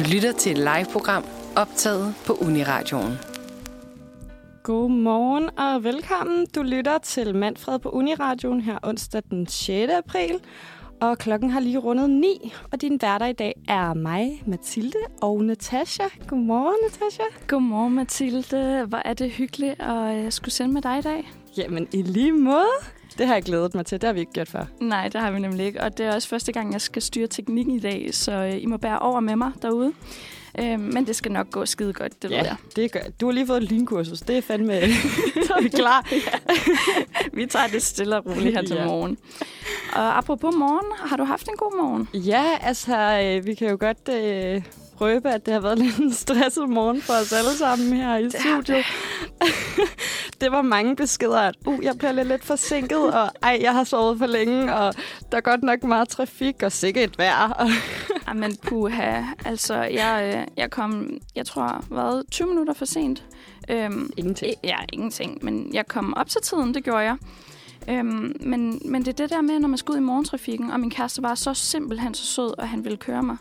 Du lytter til et live-program optaget på Uniradioen. Godmorgen og velkommen. Du lytter til Manfred på Uniradioen her onsdag den 6. april. Og klokken har lige rundet 9, og din værter i dag er mig, Mathilde og Natasha. Godmorgen, Natasha. Godmorgen, Mathilde. Hvor er det hyggeligt at uh, skulle sende med dig i dag. Jamen, i lige måde. Det har jeg glædet mig til. Det har vi ikke gjort før. Nej, det har vi nemlig ikke. Og det er også første gang, jeg skal styre teknikken i dag, så uh, I må bære over med mig derude. Uh, men det skal nok gå skide godt, det ja, ved jeg. det gør Du har lige fået et lynkursus. Det er fandme... så er vi klar. vi tager det stille og roligt her til Ja. morgen. Og apropos morgen, har du haft en god morgen? Ja, altså, øh, vi kan jo godt øh, røbe, at det har været lidt en stresset morgen for os alle sammen her i studiet. det var mange beskeder, at uh, jeg bliver lidt, lidt forsinket, og ej, jeg har sovet for længe, og der er godt nok meget trafik, og sikkert vejr. Jamen, puha. Altså, jeg, øh, jeg kom, jeg tror, hvad, 20 minutter for sent. Øhm, Ingenting. Ja, ingenting. Men jeg kom op til tiden, det gjorde jeg. Øhm, men, men det er det der med, når man skal ud i morgentrafikken, og min kæreste var så simpelthen så sød, og han ville køre mig.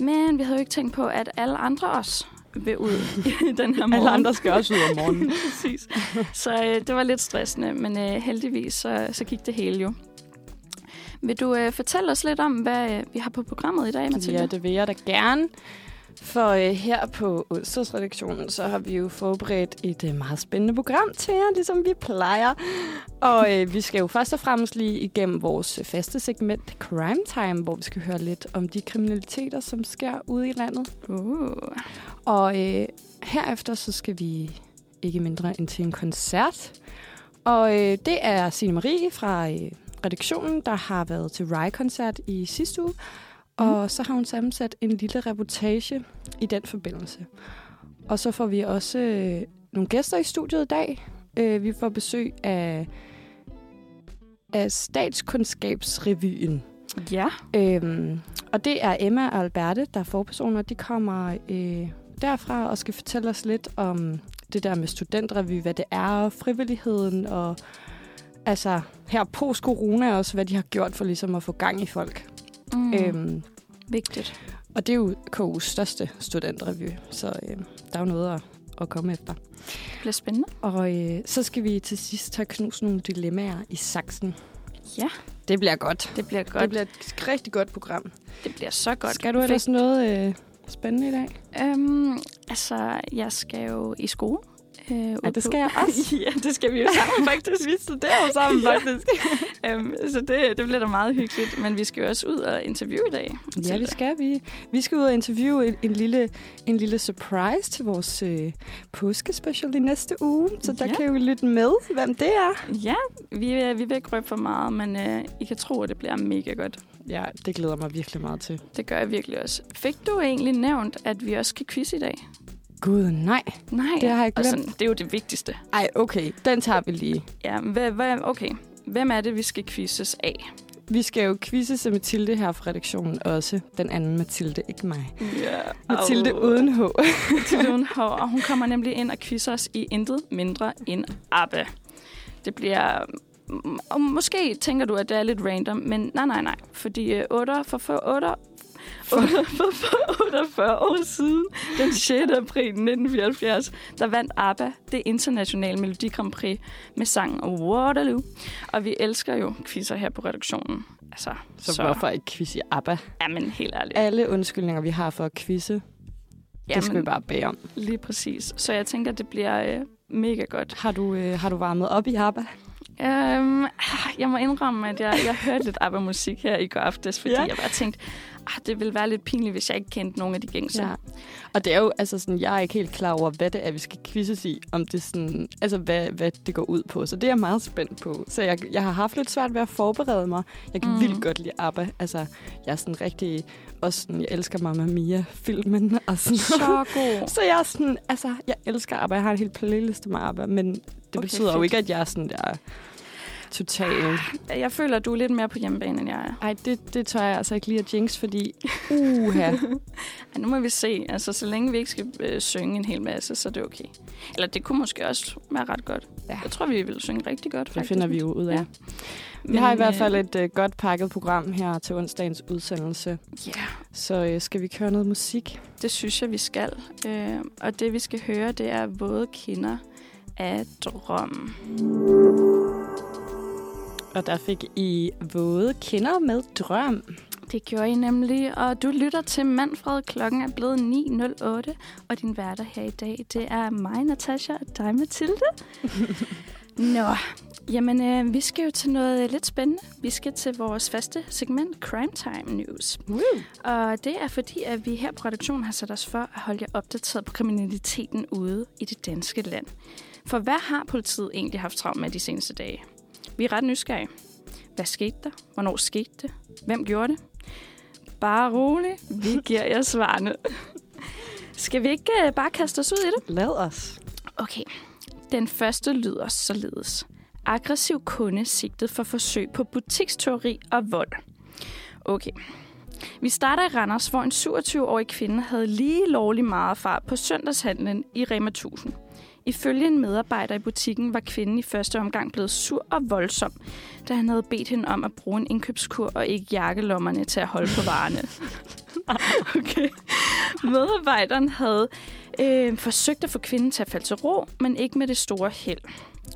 Men vi havde jo ikke tænkt på, at alle andre også vil ud i den her morgen. Alle andre skal også ud om morgenen. Præcis. Så øh, det var lidt stressende, men øh, heldigvis så, så gik det hele jo. Vil du øh, fortælle os lidt om, hvad øh, vi har på programmet i dag, Mathilde? Ja, det vil jeg da gerne. For øh, her på onsdagsredaktionen, så har vi jo forberedt et øh, meget spændende program til jer, ligesom vi plejer. Og øh, vi skal jo først og fremmest lige igennem vores øh, faste segment Crime Time, hvor vi skal høre lidt om de kriminaliteter, som sker ude i landet. Uh. Og øh, herefter så skal vi ikke mindre end til en koncert. Og øh, det er Signe Marie fra øh, redaktionen, der har været til Rye-koncert i sidste uge. Og så har hun sammensat en lille reportage i den forbindelse. Og så får vi også øh, nogle gæster i studiet i dag. Øh, vi får besøg af, af Statskundskabsrevyen. Ja. Øhm, og det er Emma og Alberte, der er forpersoner. De kommer øh, derfra og skal fortælle os lidt om det der med studentrevy, hvad det er, og frivilligheden, og altså her post-corona også, hvad de har gjort for ligesom at få gang i folk. Mm. Øhm. Vigtigt. og det er jo KU's største studentrevy, så øh, der er jo noget at, at komme efter. Det bliver spændende. Og øh, så skal vi til sidst have knust nogle dilemmaer i saksen. Ja, Det bliver godt. det bliver godt. Det bliver et rigtig godt program. det bliver så godt. Skal du ellers noget øh, spændende i dag? Øhm, altså, jeg skal jo i skole. Øh, Ja, det skal jeg også. ja, det skal vi jo sammen faktisk. Vi studerer jo sammen, Ja. faktisk. øhm, så det, det bliver da meget hyggeligt. Men vi skal jo også ud og interviewe i dag. Ja, det skal vi. Vi skal ud og interviewe en, en, lille, en lille surprise til vores øh, påskespecial i næste uge. Så der Ja. kan vi lytte med, hvem det er. Ja, vi, øh, vi vil ikke røbe for meget, men øh, I kan tro, at det bliver mega godt. Ja, det glæder mig virkelig meget til. Det gør jeg virkelig også. Fik du egentlig nævnt, at vi også skal quiz i dag? Gud, nej. Nej, Det har jeg glemt. sådan, det er jo det vigtigste. Ej, okay. Den tager vi lige. Ja, hvad, hvad, okay. Hvem er det, vi skal quizzes af? Vi skal jo quizze til Mathilde her fra redaktionen også. Den anden Mathilde, ikke mig. Ja, Mathilde uden H. Mathilde uden hår, og hun kommer nemlig ind og quizzer os i intet mindre end ABBA. Det bliver... Og måske tænker du, at det er lidt random, men nej, nej, nej. Fordi øh, 8 for, for 8 for, for, for 48 år siden, den 6. april 1974, der vandt ABBA det internationale Melodi Grand Prix med sangen Waterloo. Og vi elsker jo quizzer her på redaktionen. Altså, Så, så hvorfor ikke quiz i ABBA? Jamen, helt ærligt. Alle undskyldninger, vi har for at quizze, det skal vi bare bede om. Lige præcis. Så jeg tænker, det bliver øh, mega godt. Har du, øh, har du varmet op i ABBA? Øhm, jeg må indrømme, at jeg, jeg hørte lidt ABBA-musik her i går aftes, fordi ja. jeg bare tænkte, ah, det ville være lidt pinligt, hvis jeg ikke kendte nogen af de gængse. Ja. Og det er jo, altså sådan, jeg er ikke helt klar over, hvad det er, vi skal quizzes i, om det sådan, altså hvad, hvad det går ud på. Så det er jeg meget spændt på. Så jeg, jeg har haft lidt svært ved at forberede mig. Jeg kan Mm. vildt godt lide ABBA. Altså, jeg er sådan rigtig, også sådan, jeg elsker Mamma Mia-filmen. Og sådan. Så god. Så jeg er sådan, altså, jeg elsker ABBA. Jeg har en helt playliste med ABBA, men det Okay, betyder jo fedt. ikke, at jeg er sådan der totalt. Jeg føler, at du er lidt mere på hjemmebane, end jeg er. Ej, det, det tør jeg altså ikke lige at jinx, fordi uha. Ej, nu må vi se. Altså, så længe vi ikke skal øh, synge en hel masse, så er det okay. Eller det kunne måske også være ret godt. Ja. Jeg tror, vi vil synge rigtig godt, Det faktisk. finder vi jo ud af. Ja. Vi har i hvert fald øh, et uh, godt pakket program her til onsdagens udsendelse. Ja, Så uh, skal vi køre noget musik? det synes jeg, vi skal. Øh, og det, vi skal høre, det er Våde kinder af Drøm. Og der fik I våde kinder med drøm. Det gjorde I nemlig, og du lytter til Manfred. Klokken er blevet 9.08, og din værter her i dag, det er mig, Natasha, og dig, Mathilde. Nå, jamen øh, vi skal jo til noget lidt spændende. Vi skal til vores faste segment Crime Time News. Woo. Og det er fordi, at vi her på redaktionen har sat os for at holde jer opdateret på kriminaliteten ude i det danske land. For hvad har politiet egentlig haft travlt med de seneste dage? Vi er ret nysgerrige. Hvad skete der? Hvornår skete det? Hvem gjorde det? Bare rolig. Vi giver jer svarene. Skal vi ikke uh, bare kaste os ud i det? Lad os. Okay. Den første lyder således. Aggressiv kunde sigtet for forsøg på butiksteori og vold. Okay. Vi starter i Randers, hvor en 27-årig kvinde havde lige lovlig meget fart på søndagshandlen i Rema 1000. Ifølge en medarbejder i butikken var kvinden i første omgang blevet sur og voldsom, da han havde bedt hende om at bruge en indkøbskur og ikke jakkelommerne til at holde på varerne. okay. Medarbejderen havde øh, forsøgt at få kvinden til at falde til ro, men ikke med det store held.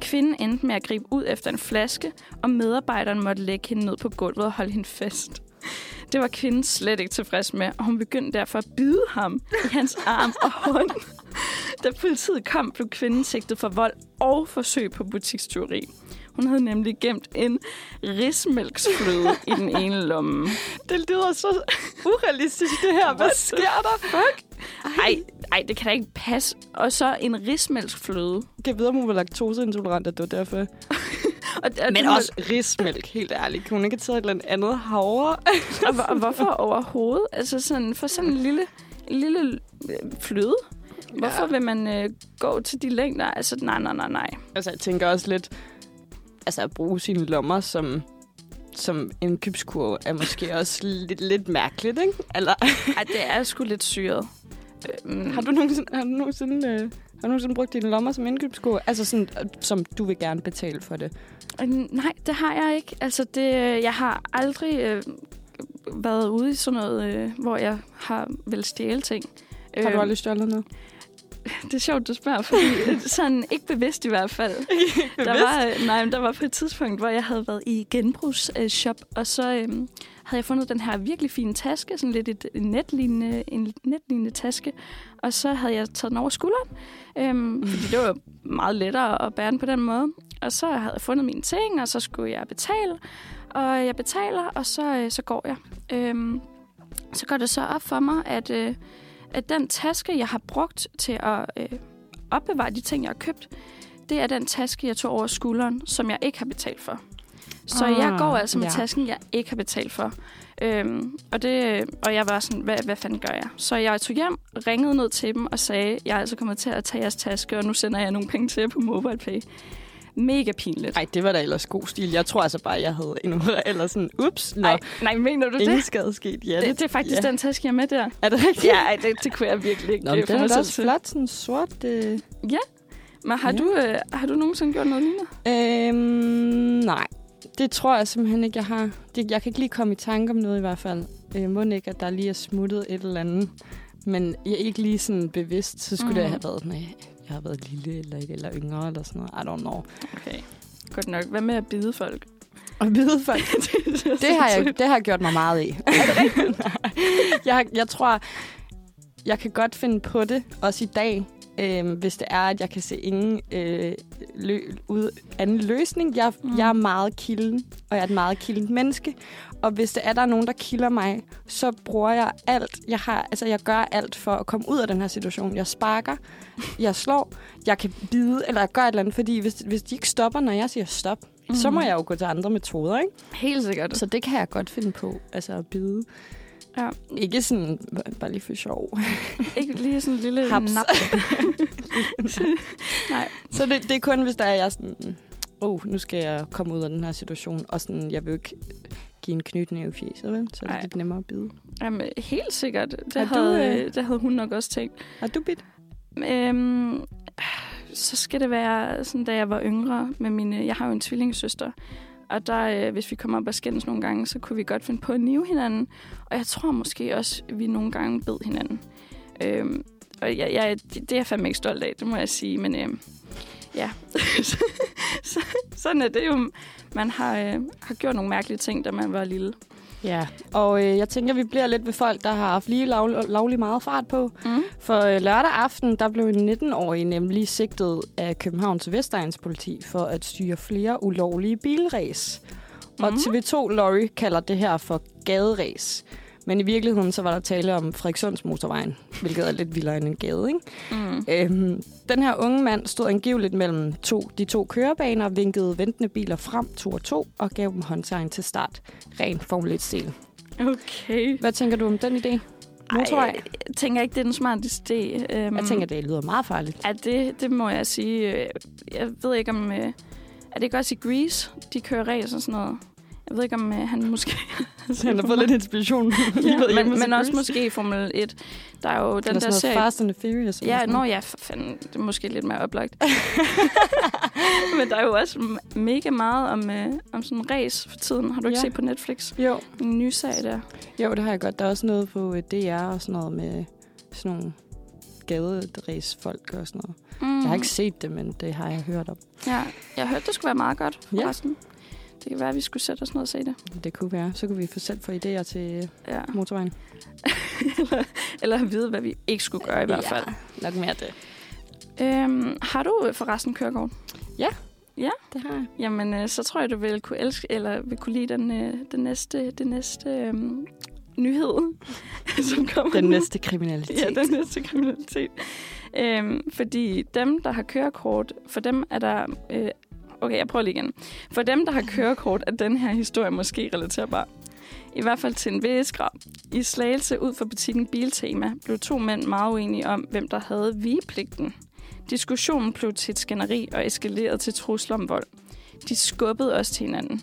Kvinden endte med at gribe ud efter en flaske, og medarbejderen måtte lægge hende ned på gulvet og holde hende fast. Det var kvinden slet ikke tilfreds med, og hun begyndte derfor at bide ham i hans arm og hånd. Da politiet kom, blev kvinden sigtet for vold og forsøg på butikstyveri. Hun havde nemlig gemt en rismælksfløde i den ene lomme. Det lyder så urealistisk, det her. Hvad sker der? Fuck. Ej, ej, det kan da ikke passe. Og så en rismælksfløde. Jeg ved, om hun var laktoseintolerant, at det var derfor. Og, og Men også rismælk, helt ærligt. Kunne hun ikke have taget et eller andet havre? Og, og hvorfor overhovedet? Altså sådan, for sådan en lille, en lille øh, fløde. Hvorfor Ja. vil man øh, gå til de længder? Altså, nej, nej, nej, nej. Altså, jeg tænker også lidt... Altså, at bruge sine lommer som som en købskurv er måske også lidt, lidt mærkeligt, ikke? Eller, Ej, det er sgu lidt syret. Øhm, har du nogensinde, har du nogensinde, øh, har du nogensinde brugt dine lommer som indkøbskurv? Altså sådan, øh, som du vil gerne betale for det. Øh, Nej, det har jeg ikke. Altså, det, jeg har aldrig øh, været ude i sådan noget, øh, hvor jeg har vel stjæle ting. Har du Øhm, aldrig stjålet noget? Det er sjovt, du spørger, fordi øh, sådan ikke bevidst i hvert fald. Der var, øh, nej, men der var på et tidspunkt, hvor jeg havde været i genbrugsshop, og så øhm, havde jeg fundet den her virkelig fine taske, sådan lidt et en netlignende, en netlignende taske, og så havde jeg taget den over skulderen, øhm, fordi det var meget lettere at bære den på den måde. Og så havde jeg fundet mine ting, og så skulle jeg betale, og jeg betaler, og så, øh, så går jeg. Øhm, så går det så op for mig, at, øh, at den taske, jeg har brugt til at øh, opbevare de ting, jeg har købt, det er den taske, jeg tog over skulderen, som jeg ikke har betalt for. Så Ah, jeg går altså med ja. tasken, jeg ikke har betalt for. Øhm, og, det, og jeg var sådan, hvad, hvad fanden gør jeg? Så jeg tog hjem, ringede ned til dem og sagde, jeg er altså kommet til at tage jeres taske, og nu sender jeg nogle penge til jer på MobilePay. Mega pinligt. Nej, det var da ellers god stil. Jeg tror altså bare, jeg havde endnu eller sådan, ups, nå, Nej, nej, mener du ingen det? skade sket. Ja, det? Det er faktisk ja. den taske, jeg er med der. Er det rigtigt? Ja, ej, det, det kunne jeg virkelig ikke. Nå, øh, men det er selv også til. flot, sådan sort. Øh. Men har, Ja. du, øh, har du nogensinde gjort noget lignende? Øhm, nej, det tror jeg simpelthen ikke, jeg har. Det, jeg kan ikke lige komme i tanke om noget i hvert fald. Øh, må ikke, at der lige er smuttet et eller andet. Men jeg er ikke lige sådan bevidst, så skulle mm. det Mhm. have været, nej, jeg har været lille eller, eller yngre eller sådan noget. I don't know. Okay. Godt nok. Hvad med at bide folk? Og vide folk, det har, jeg, det har jeg gjort mig meget i. jeg, jeg tror, jeg kan godt finde på det, også i dag, øh, hvis det er, at jeg kan se ingen øh, lø- ud, anden løsning. Jeg, Mm. jeg er meget kilden, og jeg er et meget kildent menneske. Og hvis det er, der er nogen, der kilder mig, så bruger jeg alt. Jeg, har, altså, jeg gør alt for at komme ud af den her situation. Jeg sparker, jeg slår, jeg kan bide, eller jeg gør et eller andet. Fordi hvis, hvis de ikke stopper, når jeg siger stop, mm. så må jeg jo gå til andre metoder, ikke? Helt sikkert. Så det kan jeg godt finde på, altså at bide. Ja. Ikke sådan, bare lige for sjov. Ikke lige sådan en lille Haps. nap. Nej. Så det, det er kun, hvis der er jeg er sådan, oh, nu skal jeg komme ud af den her situation. Og sådan, jeg vil ikke give en knytning i fjeset, vel? Så er det Ej. lidt nemmere at bide. Jamen, helt sikkert. Det, Har du, havde, øh, øh... det havde hun nok også tænkt. Har du bidt? Øhm, så skal det være sådan, da jeg var yngre med mine... Jeg har jo en tvillingesøster. Og der, øh, hvis vi kommer op og skændes nogle gange, så kunne vi godt finde på at nive hinanden. Og jeg tror måske også, at vi nogle gange bed hinanden. Øhm, og jeg, jeg, det er jeg fandme ikke stolt af, det må jeg sige. Men øh, ja, så, sådan er det jo. Man har, øh, har gjort nogle mærkelige ting, da man var lille. Ja. Og øh, jeg tænker, vi bliver lidt ved folk, der har haft lige lov, lovlig meget fart på. Mm. For øh, lørdag aften, der blev en 19-årig nemlig sigtet af Københavns Vestegns politi for at styre flere ulovlige bilræs. Og Mhm. TV2 Lorry kalder det her for gaderæs. Men i virkeligheden så var der tale om Frederikssunds motorvejen, hvilket er lidt vildere end en gade, ikke? Mm. Øhm, den her unge mand stod angiveligt mellem to, de to kørebaner, vinkede ventende biler frem to og to og gav dem håndtegn til start. Ren Formel 1-stil. Okay. Hvad tænker du om den idé? Motorvej? Ej, jeg tænker ikke, det er den smarteste idé. Um, Jeg tænker, det lyder meget farligt. Ja, det, det må jeg sige. Øh, Jeg ved ikke om... øh, Er det ikke også i Grease, de kører race og sådan noget? Jeg ved ikke, om øh, han måske... Han har fået lidt inspiration. ja, men, men også måske i Formel 1. Der er jo den Den der der serie... Fast and the Furious. eller Ja, nå ja, for fanden. Det er måske lidt mere oplagt. men der er jo også mega meget om, øh, om sådan en race for tiden. Har du ikke Ja. set på Netflix? Jo, En ny serie der. jo, det har jeg godt. Der er også noget på øh, DR og sådan noget med sådan nogle gaderæsfolk og sådan noget. Mm. Jeg har ikke set det, men det har jeg hørt om. Ja, jeg hørte, det skulle være meget godt Ja. forresten. Det kan være, at vi skulle sætte os ned og se det. Det kunne være. Så kunne vi få selv få idéer til Ja. motorvejen. eller, eller vide, hvad vi ikke skulle gøre i hvert fald. nok mere det. Øhm, har du øh, forresten kørekort? Det har jeg. Jamen, øh, så tror jeg, du vil kunne elske, eller vil kunne lide den, øh, den næste, den næste øhm, nyhed, som kommer Den nu. næste kriminalitet. Ja, den næste kriminalitet. Øhm, fordi dem, der har kørekort, for dem er der... Øh, okay, jeg prøver lige igen. For dem, der har kørekort, er den her historie måske relaterbar. I hvert fald til en vis grad. I Slagelse ud for butikken Biltema blev to mænd meget uenige om, hvem der havde vigepligten. Diskussionen blev til et skænderi og eskalerede til trusler om vold. De skubbede også til hinanden.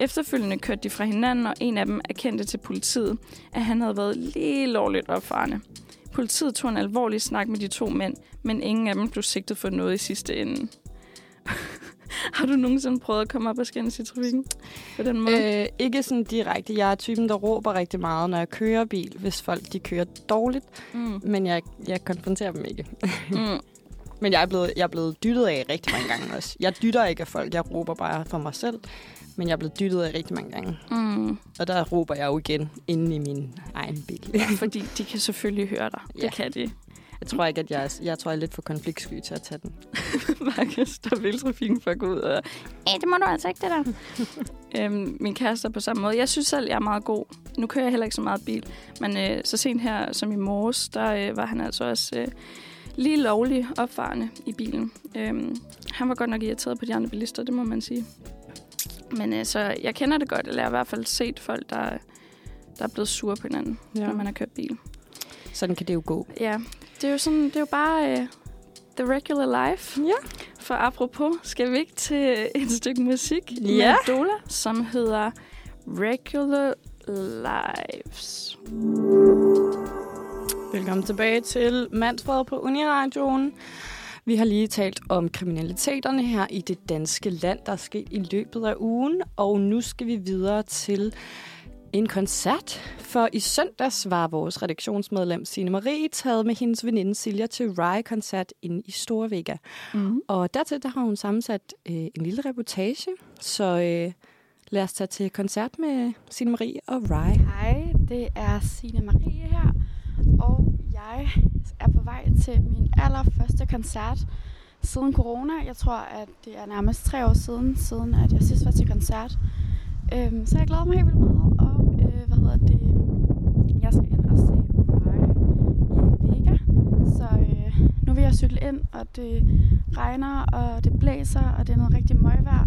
Efterfølgende kørte de fra hinanden, og en af dem erkendte til politiet, at han havde været lige lovligt opfarende. Politiet tog en alvorlig snak med de to mænd, men ingen af dem blev sigtet for noget i sidste ende. Har du nogensinde prøvet at komme op og skændes i trafikken på den måde? Øh, ikke sådan direkte. Jeg er typen, der råber rigtig meget, når jeg kører bil, hvis folk de kører dårligt. Mm. Men jeg, jeg konfronterer dem ikke. Mm. Men jeg er, blevet, jeg er blevet dyttet af rigtig mange gange også. Jeg dytter ikke af folk, jeg råber bare for mig selv. Men jeg er blevet dyttet af rigtig mange gange. Mm. Og der råber jeg jo igen inde i min egen bil. Fordi de kan selvfølgelig høre dig. Ja. Det kan de. Jeg tror ikke, at jeg, er- jeg tror, jeg er lidt for konfliktsky til at tage den. Bare kan stoppe hele trafikken for at gå ud og... Æh, det må du altså ikke, det der. øhm, min kæreste er på samme måde. Jeg synes selv, jeg er meget god. Nu kører jeg heller ikke så meget bil. Men øh, så sent her, som i morges, der øh, var han altså også øh, lige lovlig opfarende i bilen. Øhm, han var godt nok irriteret på de andre bilister, det må man sige. Men øh, så jeg kender det godt, eller jeg har i hvert fald set folk, der, der er blevet sure på hinanden. Ja. når man har kørt bil. Sådan kan det jo gå. Ja, det er jo sådan, det er jo bare uh, the regular life. Ja. For apropos, skal vi ikke til et stykke musik Ja. med Dola, som hedder Regular Lives. Velkommen tilbage til Mandsfred på Uniradioen. Vi har lige talt om kriminaliteterne her i det danske land, der er sket i løbet af ugen. Og nu skal vi videre til en koncert. For i søndags var vores redaktionsmedlem Signe Marie taget med hendes veninde Silja til Rye-koncert inde i Storvega. Mm. Og dertil der har hun sammensat øh, en lille reportage. Så øh, lad os tage til koncert med Signe Marie og Rye. Hej, det er Signe Marie her, og jeg er på vej til min allerførste koncert siden corona. Jeg tror, at det er nærmest tre år siden, siden at jeg sidst var til koncert. Øhm, så jeg glæder mig helt vildt meget, hedder det, øh, jeg skal ind og se Rye i Vega. Så øh, nu vil jeg cykle ind, og det regner, og det blæser, og det er noget rigtig møgvejr.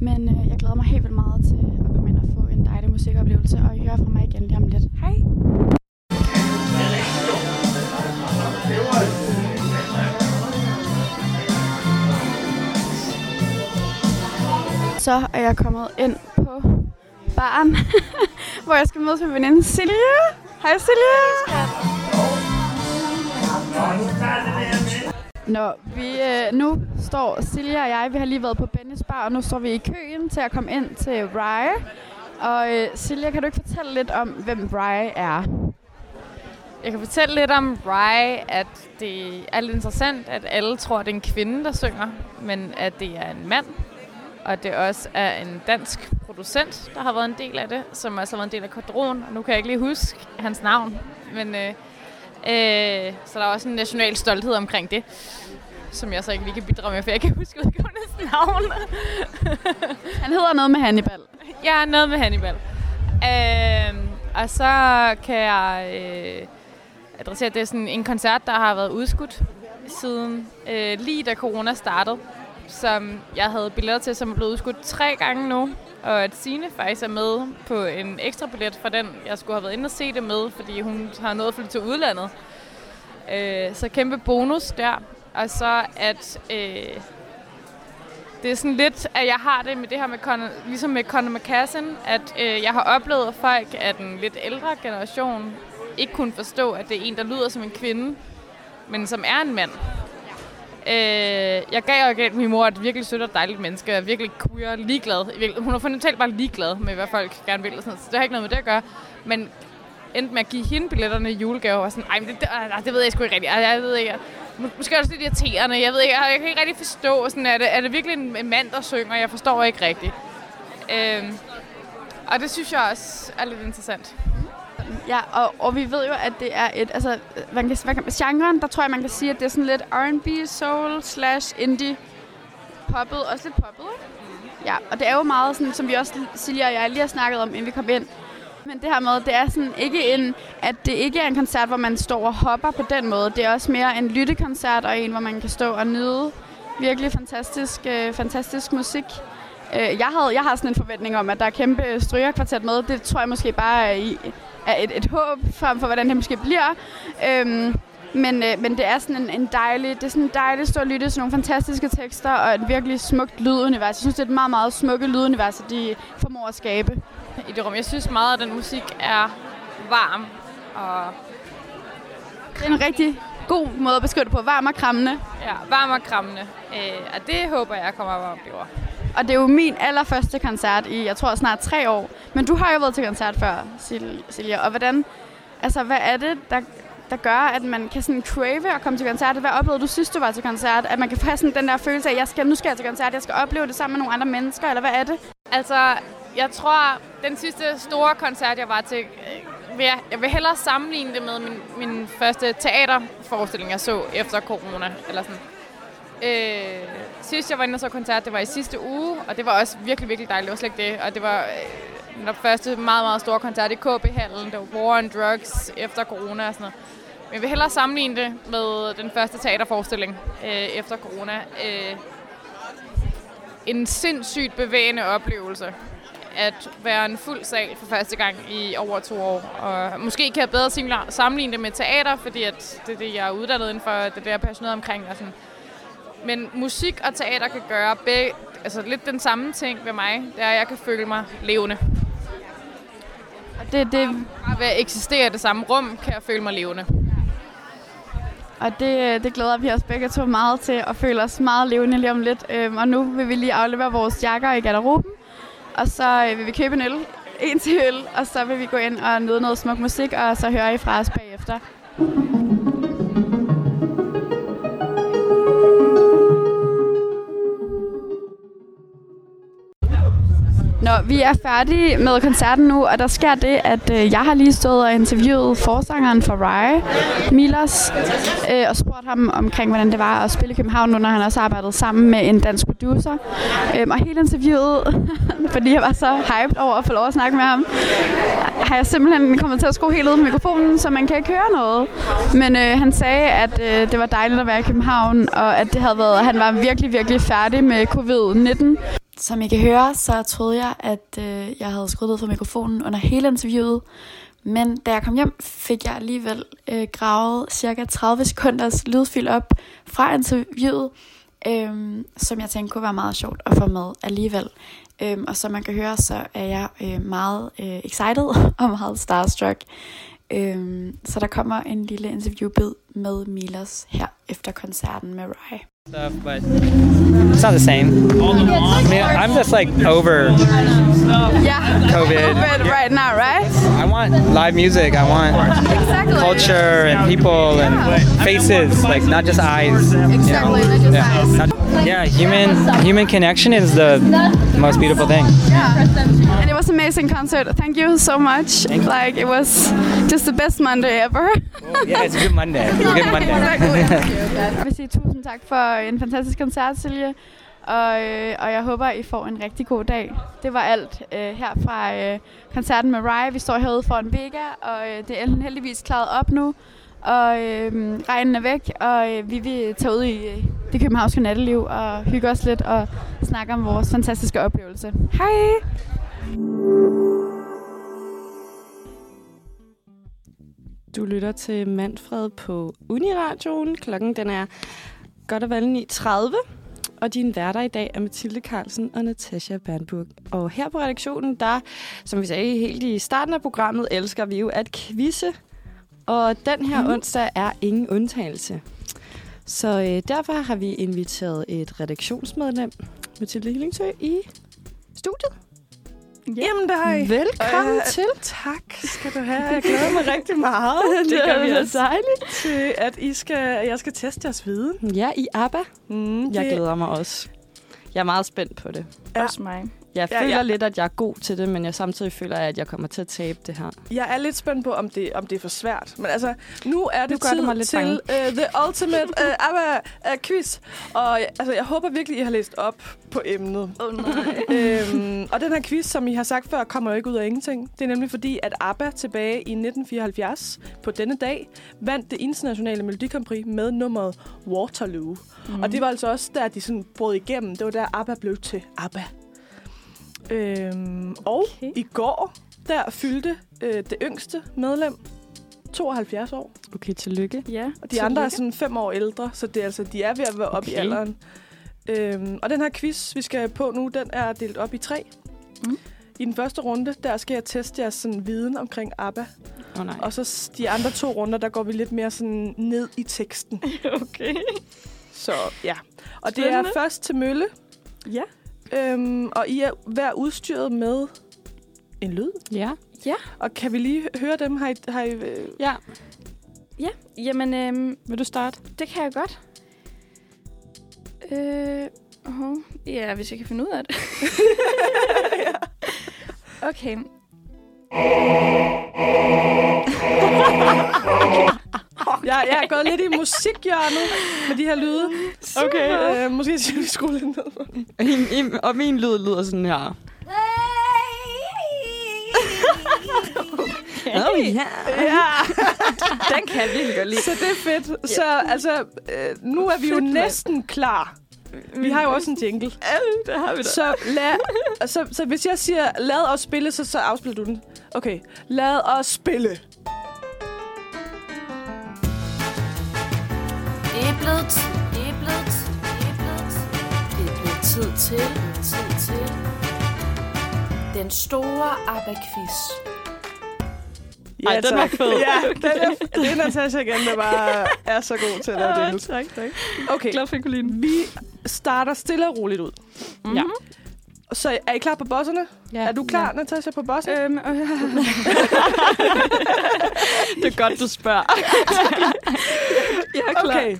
Men øh, jeg glæder mig helt vildt meget til at komme ind og få en dejlig musikoplevelse, og I hører fra mig igen lige om lidt. Hej! så er jeg kommet ind barn, hvor jeg skal mødes med veninde Silje. Hej Silje! Nå, vi, øh, nu står Silje og jeg, vi har lige været på Bennys Bar, og nu står vi i køen til at komme ind til Rye. Og øh, Silje, kan du ikke fortælle lidt om, hvem Rye er? Jeg kan fortælle lidt om Rye, at det er lidt interessant, at alle tror, at det er en kvinde, der synger, men at det er en mand. Og det også er en dansk producent, der har været en del af det, som også har været en del af Kodron. Og nu kan jeg ikke lige huske hans navn, men øh, øh, så der er også en national stolthed omkring det, som jeg så ikke lige kan bidrage med, for jeg kan huske udgivendes navn. Han hedder noget med Hannibal. Ja, noget med Hannibal. Øh, og så kan jeg øh, adressere, at det er sådan en koncert, der har været udskudt siden øh, lige da corona startede, som jeg havde billetter til, som er blevet udskudt tre gange nu. Og at Signe faktisk er med på en ekstra billet fra den, jeg skulle have været inde og se det med, fordi hun har nået at flytte til udlandet. Øh, så kæmpe bonus der. Og så at øh, det er sådan lidt, at jeg har det med det her med, Conor, ligesom med Conor McCassin, at øh, jeg har oplevet at folk af den lidt ældre generation ikke kunne forstå, at det er en, der lyder som en kvinde, men som er en mand. Øh, jeg gav og gav min mor et virkelig sødt og dejligt menneske, og virkelig queer, ligeglad. Hun er fundamentalt bare ligeglad med, hvad folk gerne vil, og sådan så det har ikke noget med det at gøre. Men endte med at give hende billetterne i julegave, og sådan, ej, men det, det, det ved jeg sgu ikke rigtigt. Jeg, jeg ved ikke, måske er det lidt irriterende. Jeg ved ikke, jeg, jeg kan ikke rigtig forstå, sådan, er, det, er det virkelig en, en mand, der synger? Jeg forstår ikke rigtigt. Øh, og det synes jeg også er lidt interessant. Ja, og, og vi ved jo, at det er et, altså, man kan, man kan, genren, der tror jeg, man kan sige, at det er sådan lidt R&B, soul, slash indie, poppet, også lidt poppet, ikke? Ja, og det er jo meget sådan, som vi også, Silja og jeg lige har snakket om, inden vi kom ind. Men det her med, det er sådan ikke en, at det ikke er en koncert, hvor man står og hopper på den måde. Det er også mere en lyttekoncert, og en, hvor man kan stå og nyde virkelig fantastisk, øh, fantastisk musik. Øh, jeg, havde, jeg har sådan en forventning om, at der er kæmpe strygerkvartet med. Det tror jeg måske bare i, er et, et håb frem for, hvordan det måske bliver. Øhm, men, øh, men det er sådan en, en dejlig, det er sådan en dejlig stor lytte, sådan nogle fantastiske tekster og et virkelig smukt lydunivers. Jeg synes, det er et meget, meget smukke lydunivers, de formår at skabe. I det rum. Jeg synes meget, at den musik er varm og... Det er en rigtig god måde at beskrive det på. Varm og krammende. Ja, varm og krammende. Øh, og det håber jeg kommer op og oplever. Og det er jo min allerførste koncert i, jeg tror, snart tre år. Men du har jo været til koncert før, Silja. Og hvordan, altså, hvad er det, der, der gør, at man kan sådan crave at komme til koncert? Hvad oplevede du sidst, du var til koncert? At man kan få sådan den der følelse af, at jeg skal, nu skal jeg til koncert, jeg skal opleve det sammen med nogle andre mennesker, eller hvad er det? Altså, jeg tror, den sidste store koncert, jeg var til, øh, vil jeg, jeg vil hellere sammenligne det med min, min første teaterforestilling, jeg så efter corona. Eller sådan. Øh, sidst jeg var inde og så koncert, det var i sidste uge, og det var også virkelig, virkelig dejligt. Det var slet ikke det. Og det var øh, den første meget, meget store koncert i KB-hallen. Det var War on Drugs efter corona og sådan noget. Men jeg vil hellere sammenligne det med den første teaterforestilling øh, efter corona. Øh, en sindssygt bevægende oplevelse at være en fuld sal for første gang i over to år. Og måske kan jeg bedre sammenligne det med teater, fordi at det er det, jeg er uddannet inden for, det er det, jeg er passioneret omkring. Og sådan. Men musik og teater kan gøre begge, altså lidt den samme ting ved mig, det er, at jeg kan føle mig levende. Og det, det... Bare ved at eksistere i det samme rum, kan jeg føle mig levende. Og det, det glæder vi os begge to meget til, at føle os meget levende lige om lidt. Øhm, og nu vil vi lige aflevere vores jakker i garderoben, og så øh, vil vi købe en øl, en til øl, og så vil vi gå ind og nyde noget smuk musik, og så høre I fra os bagefter. Nå, vi er færdige med koncerten nu, og der sker det, at øh, jeg har lige stået og interviewet forsangeren for Rye, Milos, øh, og spurgt ham omkring, hvordan det var at spille i København, nu når han også arbejdede sammen med en dansk producer. Øh, og hele interviewet, fordi jeg var så hyped over at få lov at snakke med ham, har jeg simpelthen kommet til at skrue helt ud med mikrofonen, så man kan ikke høre noget. Men øh, han sagde, at øh, det var dejligt at være i København, og at det havde været, han var virkelig, virkelig færdig med covid-19. Som I kan høre, så troede jeg, at øh, jeg havde skruet ned for mikrofonen under hele interviewet. Men da jeg kom hjem, fik jeg alligevel øh, gravet cirka 30 sekunders lydfil op fra interviewet, øh, som jeg tænkte kunne være meget sjovt at få med alligevel. Øh, og som man kan høre, så er jeg øh, meget øh, excited og meget starstruck. Øh, så der kommer en lille interviewbid med Milos her efter koncerten med Rai. stuff, but it's not the same. I mean, I'm just like over Yeah, COVID. but right now, right? I want live music. I want Exactly. culture and people and faces, like not just eyes. you know? Exactly, not just yeah. eyes. Yeah, human human connection is the most beautiful thing. Yeah. And it was an amazing concert. Thank you so much. Like it was just the best Monday ever. Oh, yeah, it's a good Monday. Good Monday. Jeg vil sige tusind tak for en fantastisk koncert, Silje. Og, øh, og jeg håber, I får en rigtig god dag. Det var alt øh, her fra øh, koncerten med Rye. Vi står herude foran Vega, og øh, det er heldigvis klaret op nu. Og øh, regnen er væk, og øh, vi vil tage ud i øh, det københavnske natteliv og hygge os lidt og snakke om vores fantastiske oplevelse. Hej! Du lytter til Manfred på Uniradioen. Klokken den er godt og vel 9.30. Og dine værter i dag er Mathilde Carlsen og Natasha Bernburg. Og her på redaktionen, der, som vi sagde helt i starten af programmet, elsker vi jo at quizze. Og den her mm. onsdag er ingen undtagelse. Så øh, derfor har vi inviteret et redaktionsmedlem, Mathilde Hillingsø, i studiet. Jamen, det har I. Velkommen Øh, til. Tak skal du have. Jeg glæder mig rigtig meget. Det gør vi er også. dejligt til, at I skal, jeg skal teste jeres viden. Ja, i ABBA. Mm, Jeg glæder mig også. Jeg er meget spændt på det. Ja. Også mig. Jeg Ja, føler ja. lidt, at jeg er god til det, men jeg samtidig føler, at jeg kommer til at tabe det her. Jeg er lidt spændt på, om det, om det er for svært. Men altså, nu er det Nu tid det mig lidt til uh, The Ultimate uh, ABBA uh, Quiz. Og altså, jeg håber virkelig, I har læst op på emnet. Oh, nej. øhm, og den her quiz, som I har sagt før, kommer jo ikke ud af ingenting. Det er nemlig fordi, at ABBA tilbage i 1974 på denne dag vandt det internationale Melodi Grand Prix med nummeret Waterloo. Mm. Og det var altså også der, de sådan brød igennem. Det var der, ABBA blev til ABBA. Øhm, og Okay. i går, der fyldte øh, det yngste medlem 72 år. Okay, tillykke. Ja, Og de andre er sådan fem år ældre, så det er altså, de er ved at være oppe i Okay. alderen. Øhm, og den her quiz, vi skal på nu, den er delt op i tre. Mm. I den første runde, der skal jeg teste jeres sådan, viden omkring ABBA. Oh, nej. Og så de andre to runder, der går vi lidt mere sådan ned i teksten. okay. Så ja. Og det er Spændende. først til Mølle. Ja. Øhm, og I er hver udstyret med en lyd. Ja. Og kan vi lige høre dem? Har I, har I, øh, Ja. Ja, jamen, øhm, Vil du starte? det kan jeg godt. Øh, uh, ja, hvis jeg kan finde ud af det. Okay. jeg, jeg er gået lidt i musikhjørnet med de her lyde. Okay. Øh, måske skal vi skrue lidt ned. I, i, og min lyd lyder sådan her. Oh, ja. Ja. Den kan jeg virkelig godt lide. Så det er fedt. Så altså, øh, nu er vi jo Fedt, næsten klar. Vi har jo også en jingle. det har vi da. Så, lad, så, så hvis jeg siger, lad os spille, så, så afspiller du den. Okay. Lad os spille. Det er blevet tid, det er blevet tid, det er blevet tid. Det er blevet tid til, tid til. Den store ABBA-quiz. Ej, den var fed. Ja, den er, det er Natasha igen, der bare er så god til at lave jingles. tak, tak. Okay, Glad for, den. vi starter stille og roligt ud. Ja. Så er I klar på bosserne? ja. Er du klar, Natasha, på bossen? Øhm, øh, Det er godt, du spørger. jeg er klar. Okay.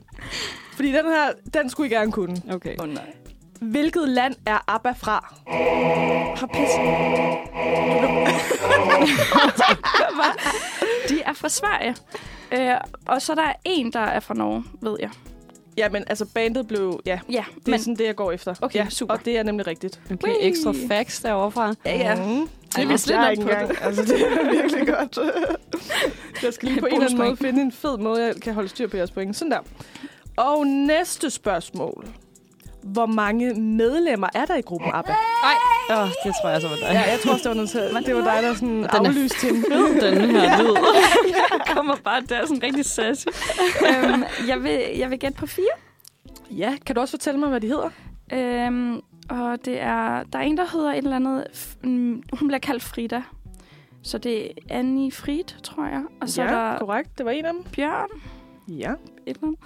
Fordi den her, den skulle I gerne kunne. Okay. Oh, nej. Hvilket land er ABBA fra? Har pis. De er fra Sverige. Øh, og så der er en, der er fra Norge, ved jeg. Ja, men altså bandet blev... Ja, Ja, det er sådan det, jeg går efter. Okay, ja, super. Og det er nemlig rigtigt. Okay, ekstra facts derovre fra. Ja, ja. Mm. Det jeg op ikke på engang. Altså, det er virkelig godt. jeg skal lige på en eller anden måde finde en fed måde, jeg kan holde styr på jeres point. Sådan der. Og næste spørgsmål. Hvor mange medlemmer er der i gruppen ABBA? Åh, oh, det tror jeg så var dig. Ja, jeg tror også, det var, noget, til- det var dig, der sådan er aflyste hende. Fed, den her lyd. Jeg kommer bare der sådan rigtig sassy. øhm, jeg, vil, jeg vil gætte på fire. Ja, kan du også fortælle mig, hvad de hedder? Øhm, Og det er, der er en, der hedder et eller andet... Hun bliver kaldt Frida. Så det er Annie Frid, tror jeg. Og så ja, er der korrekt. Det var en af dem. Bjørn, Ja. et eller andet.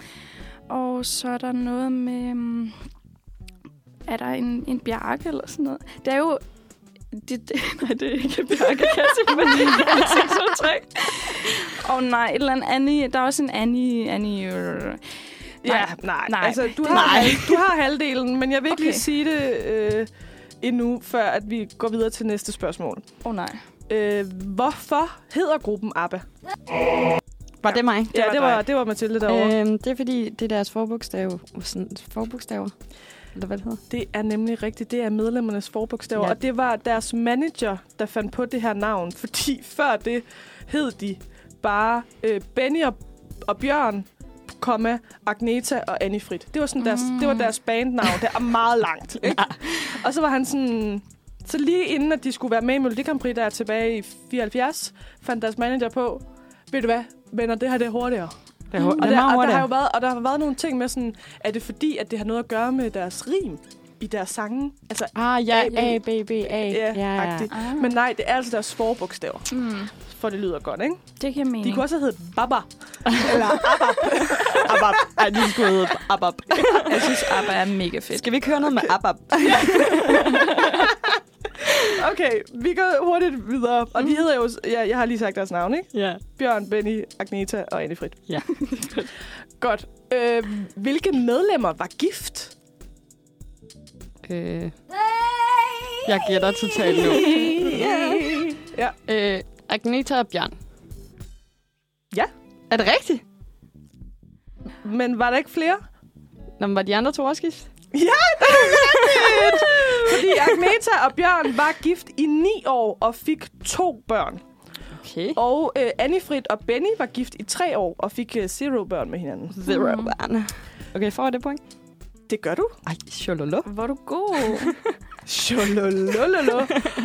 Og så er der noget med... Er der en, en bjarke eller sådan noget? Det er jo... Det, det, nej, det er ikke bjarke, kan jeg sige, men det er ansigtsudtryk. Åh oh, nej, et eller andet Annie. Der er også en Annie... Annie øh, Ja, Nej. nej. Nej. Altså, du har, Nej. Halv, du har halvdelen, men jeg vil ikke Okay. lige sige det øh, endnu, før at vi går videre til næste spørgsmål. Åh oh, nej. Øh, hvorfor hedder gruppen ABBA? Var det mig? ja, var det var, det var Mathilde derovre. Øh. Øhm, det er fordi, det er deres forbogstav. Sådan, forbogstaver. Eller hvad det hedder. Det er nemlig rigtigt. Det er medlemmernes forbogstaver. Ja. Og det var deres manager, der fandt på det her navn. Fordi før det hed de bare øh, Benny og, og Bjørn, komma, Agneta og Annie Frit. Det var, sådan deres, Mm. det var deres bandnavn. Det er meget langt. Ikke? Og så var han sådan... Så lige inden, at de skulle være med i Melodi Grand Prix, der er tilbage i 74, fandt deres manager på, ved du hvad, venner, det her det er hurtigere. Det er, Og det er der, og der har jo været, og der har været nogle ting med sådan, er det fordi, at det har noget at gøre med deres rim i deres sange? Altså, Ah, ja, A, B. A, B, B, A. ja, ja, ja. Ah. Men nej, det er altså deres forbogstaver, Mm, for det lyder godt, ikke? det giver mening. De kunne også have heddet Baba. Eller Abab. Abab. Ej, de skulle hedde Abab. Jeg synes, ABBA er mega fedt. Skal vi ikke høre noget med Abab? Okay, vi går hurtigt videre. Og de hedder jo, ja, jeg har lige sagt deres navn, ikke? Ja. Bjørn, Benny, Agneta og Anne Frit. Ja. Godt. Øh, hvilke medlemmer var gift? Øh, jeg gætter totalt nu. Ja. Øh, Agneta og Bjørn. Ja. Er det rigtigt? Men var der ikke flere? Nå, men var de andre to også gift? Ja, det er rigtigt! Fordi Agneta og Bjørn var gift i ni år og fik to børn. Okay. Og øh, Annifrid og Benny var gift i tre år og fik øh, zero børn med hinanden. Zero børn. Okay, får jeg det point? Det gør du. Ej, shololo. Hvor er du god. Shololololo.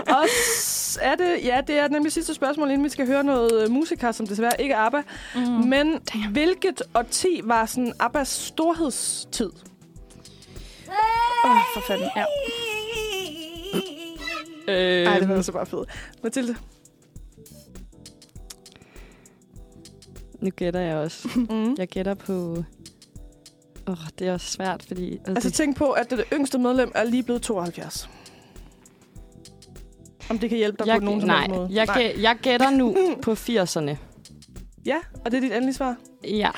og s- er det, ja, det er nemlig sidste spørgsmål, inden vi skal høre noget øh, musik her, som desværre ikke er ABBA. Mm. Men hvilket årti var sådan ABBAs storhedstid? Åh, oh, for fanden. Ja. Øh, Ej, det var så bare fedt. Mathilde? nu gætter jeg også. Mm. Jeg gætter på... Åh, oh, det er også svært, fordi... Altså, Altså tænk på, at det yngste medlem er lige blevet 72. Om det kan hjælpe dig jeg, på nogen som nej, helst måde. jeg, gæ- jeg gætter nu på 80'erne. Ja, og det er dit endelige svar. Ja.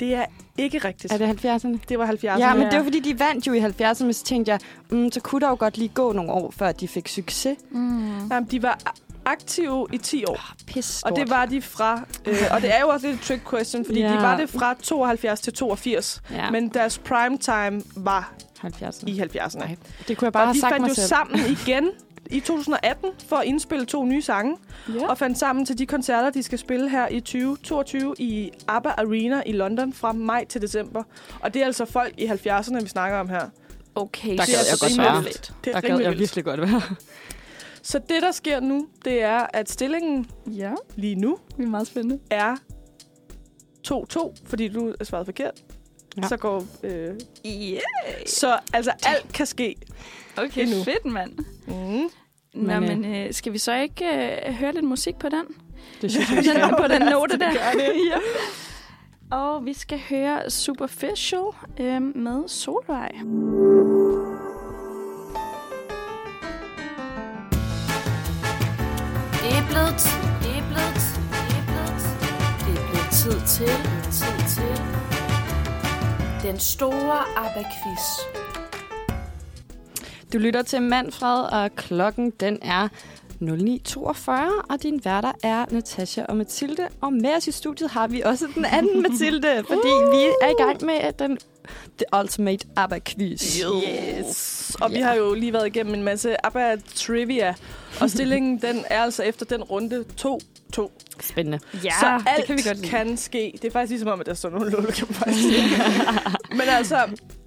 Det er ikke rigtigt. Er det 70'erne? Det var 70'erne. Ja, men det var fordi, de vandt jo i 70'erne, men så tænkte jeg, mm, så kunne der jo godt lige gå nogle år, før de fik succes. Mm. Jamen, de var aktive i 10 år. Pis Og det var de fra... Øh, og det er jo også lidt et trick question, fordi ja. De var det fra 72 til 82. Ja, Men deres prime time var 70'erne. i 70'erne. Nej, det kunne jeg bare Og have de sagt fandt mig jo selv. sammen igen i 2018 for at indspille to nye sange. Ja. Og fandt sammen til de koncerter, de skal spille her i 2022 i ABBA Arena i London fra maj til december. Og det er altså folk i 70'erne, vi snakker om her. Okay, Der Det er gad jeg altså godt rimelig være. vildt. Det er Der gad jeg virkelig godt være. Så det, der sker nu, det er, at stillingen Ja, lige nu det er meget spændende. er 2-2, fordi du er svaret forkert. Ja. Så går... Øh, Yeah. så altså, alt kan ske. Okay, Endnu. fedt, mand. Mm. Nå, Men, øh, men øh, skal vi så ikke øh, høre lidt musik på den? Det synes På jeg, den, på den note der. det. ja. Og vi skal høre Superficial øh, med Solvej. Det er blevet tid, det er blevet tid, det er blevet tid. Det er blevet tid til, tid til. Den store ABBA-quiz. Du lytter til Manfred, og klokken den er 09.42, og din værter er Natasha og Mathilde. Og med os i studiet har vi også den anden Mathilde, fordi vi er i gang med den The Ultimate ABBA-quiz. Yes. Og vi Ja. har jo lige været igennem en masse ABBA-trivia. Og stillingen, den er altså efter den runde 2-2. Spændende. Ja, så alt det kan vi godt lide. kan ske. Det er faktisk ligesom om, at der står nogle lulle, kan man faktisk sige. Men altså,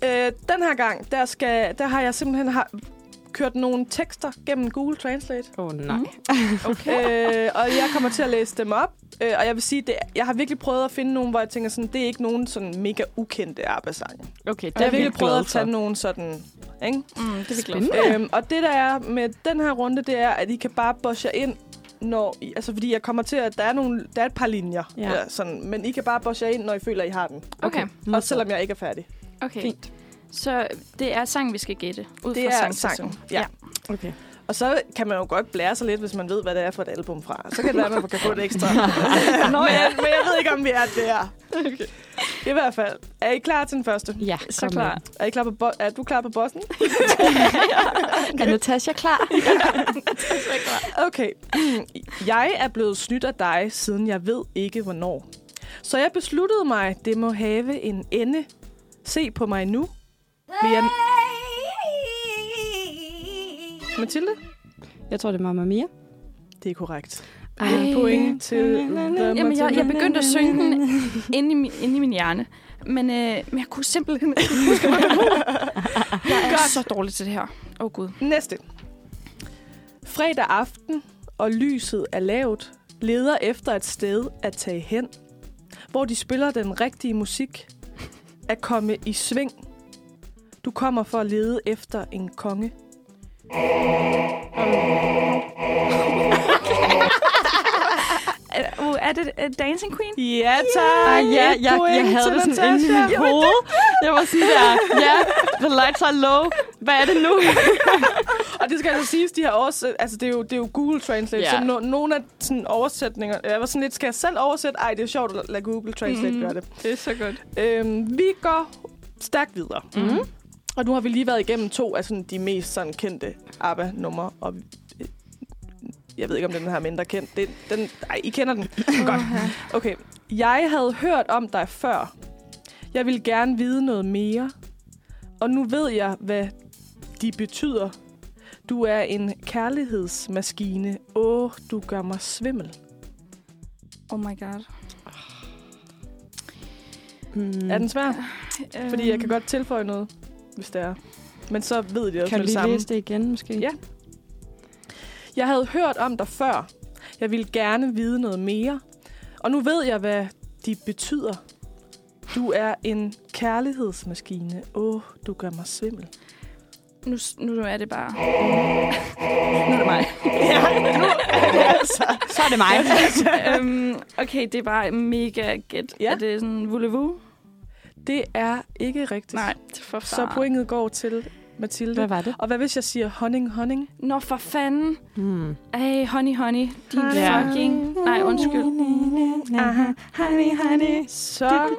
øh, den her gang, der, skal, der har jeg simpelthen har kørt nogle tekster gennem Google Translate. Åh, oh, nej. Okay. øh, og jeg kommer til at læse dem op. Øh, og jeg vil sige, det, jeg har virkelig prøvet at finde nogle, hvor jeg tænker sådan, det er ikke nogen sådan mega ukendte ABBA-sange. Okay, det Jeg har virkelig vi prøvet at tage for. nogle sådan Ikke? Mm, det er vi glade. Øhm, og det, der er med den her runde, det er, at I kan bare bosse jer ind, når I, altså fordi jeg kommer til at, der er, nogle, der er et par linjer, Ja. eller sådan, men I kan bare bosse jer ind, når I føler, I har den. Okay, Også selvom jeg ikke er færdig. okay. Fint. Så det er sang, vi skal gætte. Ud Det fra er sangtitlen. sangen. Ja. Okay. Og så kan man jo godt blære sig lidt, hvis man ved, hvad det er for et album fra. Så kan det være, at man kan få det ekstra. Nå, men, men jeg ved ikke, om vi er der. Okay. I hvert fald. Er I klar til den første? Ja, Så klar. med. Er, I klar på er du klar på bossen? Er Natasha klar? Okay. Jeg er blevet snydt af dig, siden jeg ved ikke, hvornår. Så jeg besluttede mig, det må have en ende. Se på mig nu. Vil jeg... Mathilde? Jeg tror, det er Mamma Mia. Det er korrekt. Ej. Point til Jamen, jeg, jeg begyndte at synge den inde i, min, inde i min hjerne. Men, øh, men jeg kunne simpelthen ikke huske, hvad det var. Jeg er så dårlig til det her. Åh, oh, Gud. Næste. Fredag aften, og lyset er lavt, leder efter et sted at tage hen, hvor de spiller den rigtige musik, at komme i sving. Du kommer for at lede efter en konge. Uh, er det uh, Dancing Queen? Ja, tak! Ej, ja, jeg, Point jeg havde det sådan inde i mit hoved. Jeg var sådan der, ja, the lights are low. Hvad er det nu? Og det skal altså siges, de her oversæt, altså det er jo, det er jo Google Translate, Ja. så no, nogle af sådan oversætninger, jeg var sådan lidt, skal jeg selv oversætte? Ej, det er sjovt at lade Google Translate Mhm. gøre det. Det er så godt. Øhm, vi går stærkt videre. Mm. Og nu har vi lige været igennem to af sådan, de mest sådan, kendte ABBA-numre. Og øh, jeg ved ikke, om den her er mindre kendt. Det, den, ej, I kender den. Godt. Okay. Jeg havde hørt om dig før. Jeg vil gerne vide noget mere. Og nu ved jeg, hvad de betyder. Du er en kærlighedsmaskine. Åh, du gør mig svimmel. Oh my god. Mm. Er den svær? Fordi jeg kan godt tilføje noget, hvis det er. Men så ved de også Kan med du det lige samme. læse det igen, måske? Ja. Jeg havde hørt om dig før. Jeg ville gerne vide noget mere. Og nu ved jeg, hvad de betyder. Du er en kærlighedsmaskine. Åh, oh, du gør mig svimmel. Nu, nu er det bare... Nu er det mig. ja, nu er det altså. Så er det mig. øhm, okay, det er bare mega gæt. Ja. Er det sådan voulez-vous? Det er ikke rigtigt. Nej, for Så far. pointet går til Mathilde. Hvad var det? Og hvad hvis jeg siger honning, honning? Nå, for fanden. Hmm. Ej, honey, honey. Din Ja. fucking... Nej, undskyld. Aha. Honey, honey. Så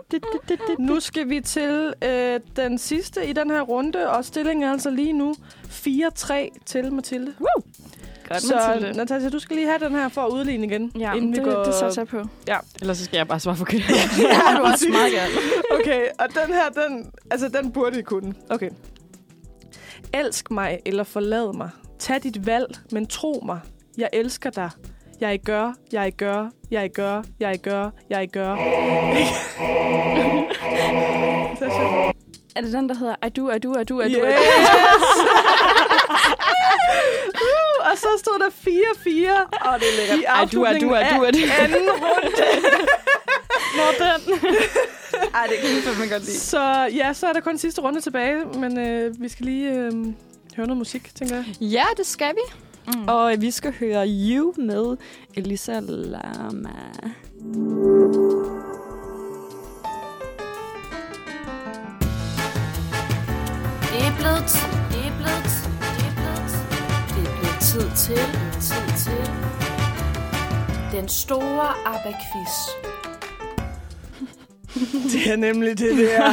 nu skal vi til øh, den sidste i den her runde, og stillingen er altså lige nu 4-3 til Mathilde. Woo! Godt, Så Mathilde. Natasja, du skal lige have den her for at udligne igen, Ja, inden vi det, går... det satser jeg på. Ellers så skal jeg bare svare forkert. Ja, du også meget gerne. Okay, og den her, den, altså, den burde I kunne. Okay. Elsk mig eller forlad mig. Tag dit valg, men tro mig. Jeg elsker dig. Jeg gør, jeg gør, jeg gør, jeg gør, jeg gør. Er det den, der hedder I do, I do, I do, I do? Yes! Uh, og så stod der 4-4. Og det er lækkert. I Ej, du er, du er, du er det. anden runde. Nå, den. Ej, det kan jeg fandme godt lide. Så ja, så er der kun sidste runde tilbage. Men øh, vi skal lige øh, høre noget musik, tænker jeg. Ja, det skal vi. Mm. Og vi skal høre You med Elisa Lama. Det er blevet tid, det er blevet tid, tid til, tid til. Den store ABBA-quiz. Det er nemlig det, det er.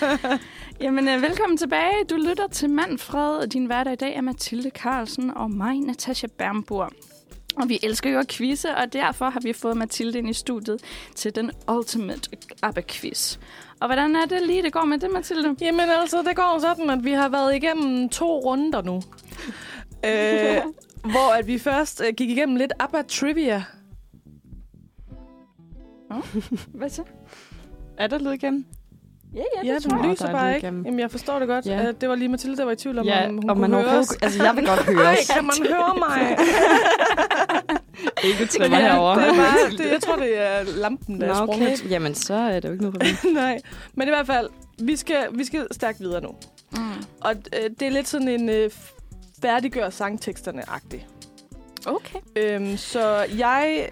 Jamen, øh, velkommen tilbage. Du lytter til Manfred. Din hverdag i dag er Mathilde Carlsen og mig, Natasha Bernburg. Og vi elsker jo at quizze, og derfor har vi fået Mathilde ind i studiet til den Ultimate ABBA-quiz. Og hvordan er det lige, det går med det, Mathilde? Jamen altså, det går sådan, at vi har været igennem to runder nu. Øh, hvor at vi først øh, gik igennem lidt ABBA Trivia. Hvad så? Er der lyd igennem? Ja, ja, Ja, det tror den jeg. lyser er bare ikke. igennem. Jamen, jeg forstår det godt. Ja. Ja. Det var lige Mathilde, der var i tvivl om, Ja, om hun og kunne man høre os. Altså, jeg vil godt høre Ej, os. kan man høre mig? Ikke trimmer herovre. det er bare, det, jeg tror, det er lampen, der Nå, er sprunget. okay. Jamen, så er det jo ikke noget problem. Nej, men i hvert fald, vi skal, vi skal stærkt videre nu. Mm. Og øh, det er lidt sådan en øh, færdiggør sangteksterne-agtig. Okay. Øhm, så jeg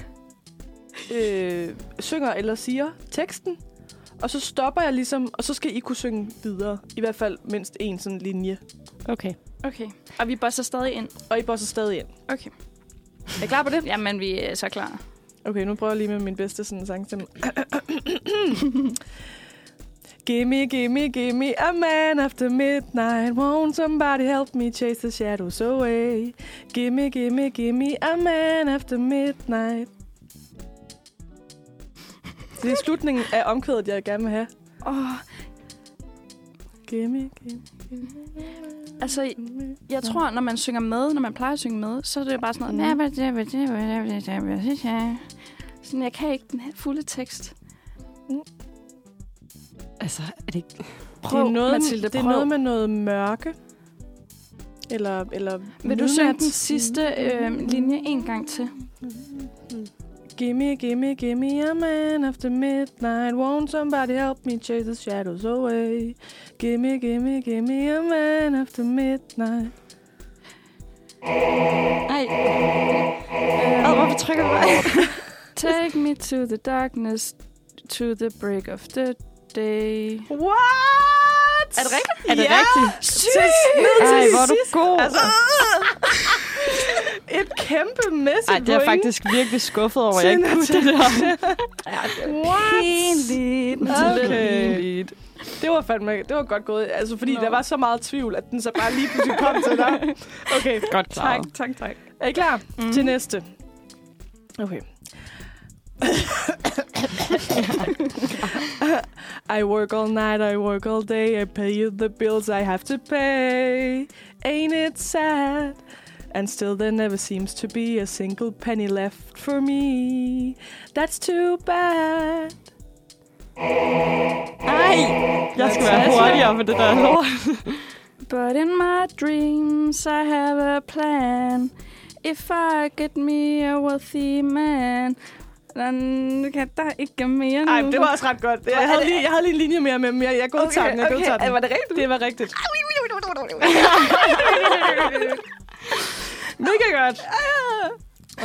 øh, synger eller siger teksten, og så stopper jeg ligesom, og så skal I kunne synge videre. I hvert fald mindst en sådan linje. Okay. Okay. Og vi bosser stadig ind. Og I bosser stadig ind. Okay. Er I klar på det? Jamen, vi er så klar. Okay, nu prøver jeg lige med min bedste sådan sangstemme. Gimme, gimme, gimme a man after midnight. Won't somebody help me chase the shadows away? Gimme, gimme, gimme a man after midnight. Det er slutningen af omkvædet, jeg gerne vil have. Åh, oh, Gimme, gimme, gimme. altså, jeg tror, når man synger med, når man plejer at synge med, så er det bare sådan Mm. noget... Sådan, jeg kan ikke den fulde tekst. Altså, er det ikke... Prøv, det er noget, Mathilde, det er prøv. noget med noget mørke. Eller, eller Vil du synge den sidste øh, linje en gang til? Gimme, gimme, gimme a man after midnight. Won't somebody help me chase the shadows away? Gimme, gimme, gimme a man after midnight. Ej. Ad, hvorfor trykker du mig? Take me to the darkness, to the break of the day. What? Er det rigtigt? Er det ja! rigtigt? Sygt! Ej, hvor er du god. Altså, et kæmpe mæssigt Ej, det er faktisk virkelig skuffet over, at jeg ikke kunne det der. What? Pinligt. Okay. Det var fandme, det var godt gået. Altså, fordi Nå. der var så meget tvivl, at den så bare lige pludselig kom til dig. Okay, Godt klaret. tak, tak. Er I klar mm. til næste? Okay. I work all night, I work all day, I pay you the bills I have to pay. Ain't it sad? And still there never seems to be a single penny left for me. That's too bad. Ej, jeg skal være hurtigere på det der lort. But in my dreams, I have a plan. If I get me a wealthy man, then kan der ikke mere nu. Nej, det var også ret godt. Jeg havde lige, jeg havde lige en linje mere med, men jeg, jeg godtager den. Jeg godtager den. Var det rigtigt? Det var rigtigt. Mega godt.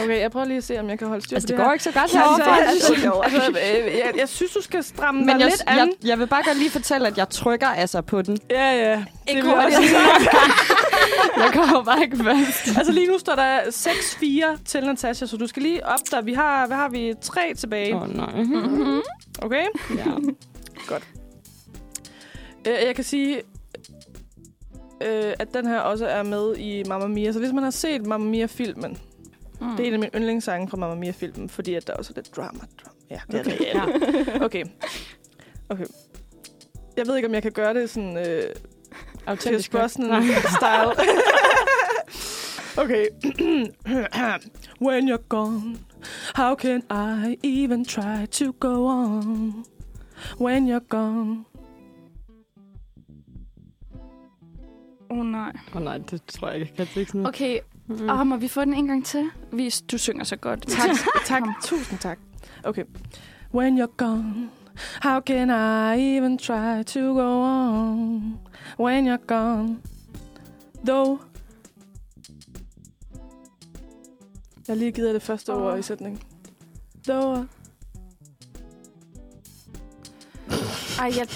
Okay, jeg prøver lige at se, om jeg kan holde styr Altså, på det det går her. ikke så godt herovre. altså, altså, altså, øh, jeg, jeg synes, du skal stramme Men dig jeg, lidt an. jeg, jeg vil bare godt lige fortælle, at jeg trykker altså på den. Ja, ja. Det Ikke hurtigt. Jeg kommer bare ikke først. Altså lige nu står der 6-4 til Natasha, så du skal lige op der. Vi har, hvad har vi? Tre tilbage. Åh, oh, nej. Mm-hmm. Okay? Ja. Øh, jeg kan sige, øh, at den her også er med i Mamma Mia. Så hvis man har set Mamma Mia-filmen, Mm. det er en af mine yndlingssange fra Mamma Mia-filmen, fordi at der også er lidt drama. drama. Ja, det er Okay, okay. ja. okay. Okay. Jeg ved ikke, om jeg kan gøre det sådan... Øh, Pierce Autentisk. Brosnan-style. okay. When you're gone, how can I even try to go on? When you're gone. Åh, oh, nej. Åh oh, nej, det tror jeg ikke. Jeg kan ikke. Okay, Mm. oh, må vi få den en gang til? Vi, du synger så godt. Tak, tak. Tusind tak. Okay. When you're gone, how can I even try to go on? When you're gone, though... Jeg har lige givet jer det første Åh. ord i sætningen. Though... Ej, jeg,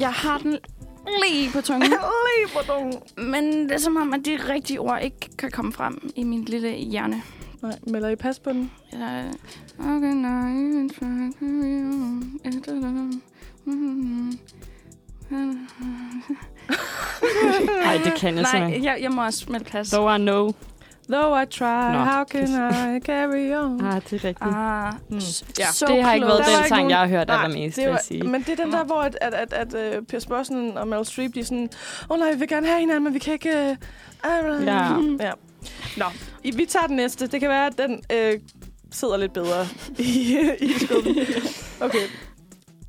jeg har den lige på tungen. Lige på dungen. Men det er som om, at de rigtige ord ikke kan komme frem i min lille hjerne. Nej, melder I pas på den? Jeg, okay, nej, even try to be Ej, det kan jeg Nej, simpelthen. jeg, jeg må også melde pas. So I know. Though I try, Nå, how can I carry on? Ah, det er rigtigt. Ah, Mm. Ja. so det har ikke været den ikke sang, nogen- jeg har hørt Nej, allermest, det vil var, jeg sige. Men det er den der, hvor at, at, at, at uh, Pierce Brosnan og Meryl Streep, de er sådan, åh oh, nej, vi vil gerne have hinanden, men vi kan ikke... Uh, Ja. ja. Nå, I- vi tager den næste. Det kan være, at den øh, sidder lidt bedre i, i skubben. Okay.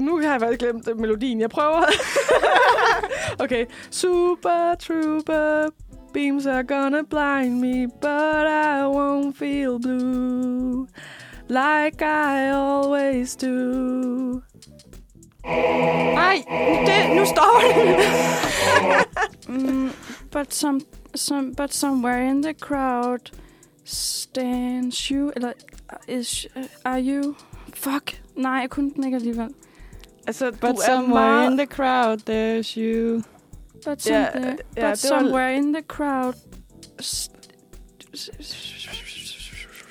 Nu har jeg faktisk glemt øh, melodien. Jeg prøver. okay. Super Trooper beams are gonna blind me, but I won't feel blue like I always do. Nej, Det, nu står den. Mm, but, some, some, but somewhere in the crowd stands you, eller uh, is, uh, are you... Fuck. Nej, jeg kunne den ikke alligevel. Altså, But du er somewhere meget... in the crowd, there's you. But, Ja, some, ja, but det var- somewhere in the crowd...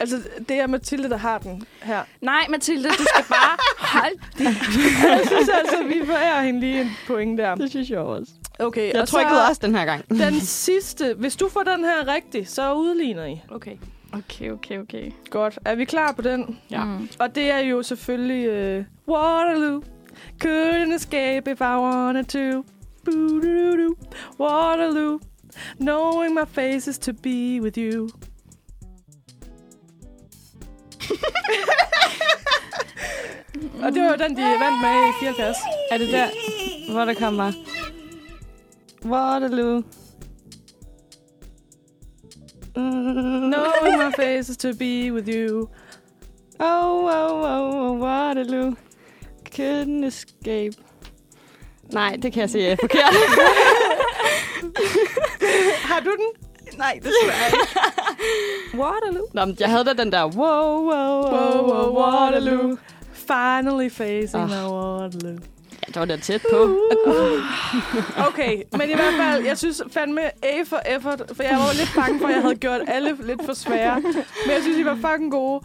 Altså, det er Mathilde, der har den her. Nej, Mathilde, du skal bare holde Jeg synes altså, vi forærer hende lige en point der. Det synes jeg også. Okay, Jeg og trykkede så også den her gang. den sidste. Hvis du får den her rigtig, så udligner I. Okay. Okay, okay, okay. Godt. Er vi klar på den? Ja. Mm. Og det er jo selvfølgelig uh, Waterloo. Couldn't escape if I wanted to. Boo-doo-doo. Waterloo. Knowing my face is to be with you. Og det var jo den, de vandt med i 74. Er det der, hvor der kommer Waterloo? Mm. Knowing my face is to be with you. Oh, oh, oh, oh, Waterloo. Escape. Nej, det kan jeg se er forkert. Har du den? Nej, desværre ikke. Waterloo. Nå, men jeg havde da den der, wow, wow, wow, Wow, Waterloo. Finally facing Ah. my Waterloo. Ja, det var da tæt på. Okay, men i hvert fald, jeg synes fandme A for effort, for jeg var jo lidt bange for, at jeg havde gjort alle lidt for svære. Men jeg synes, I var fucking gode.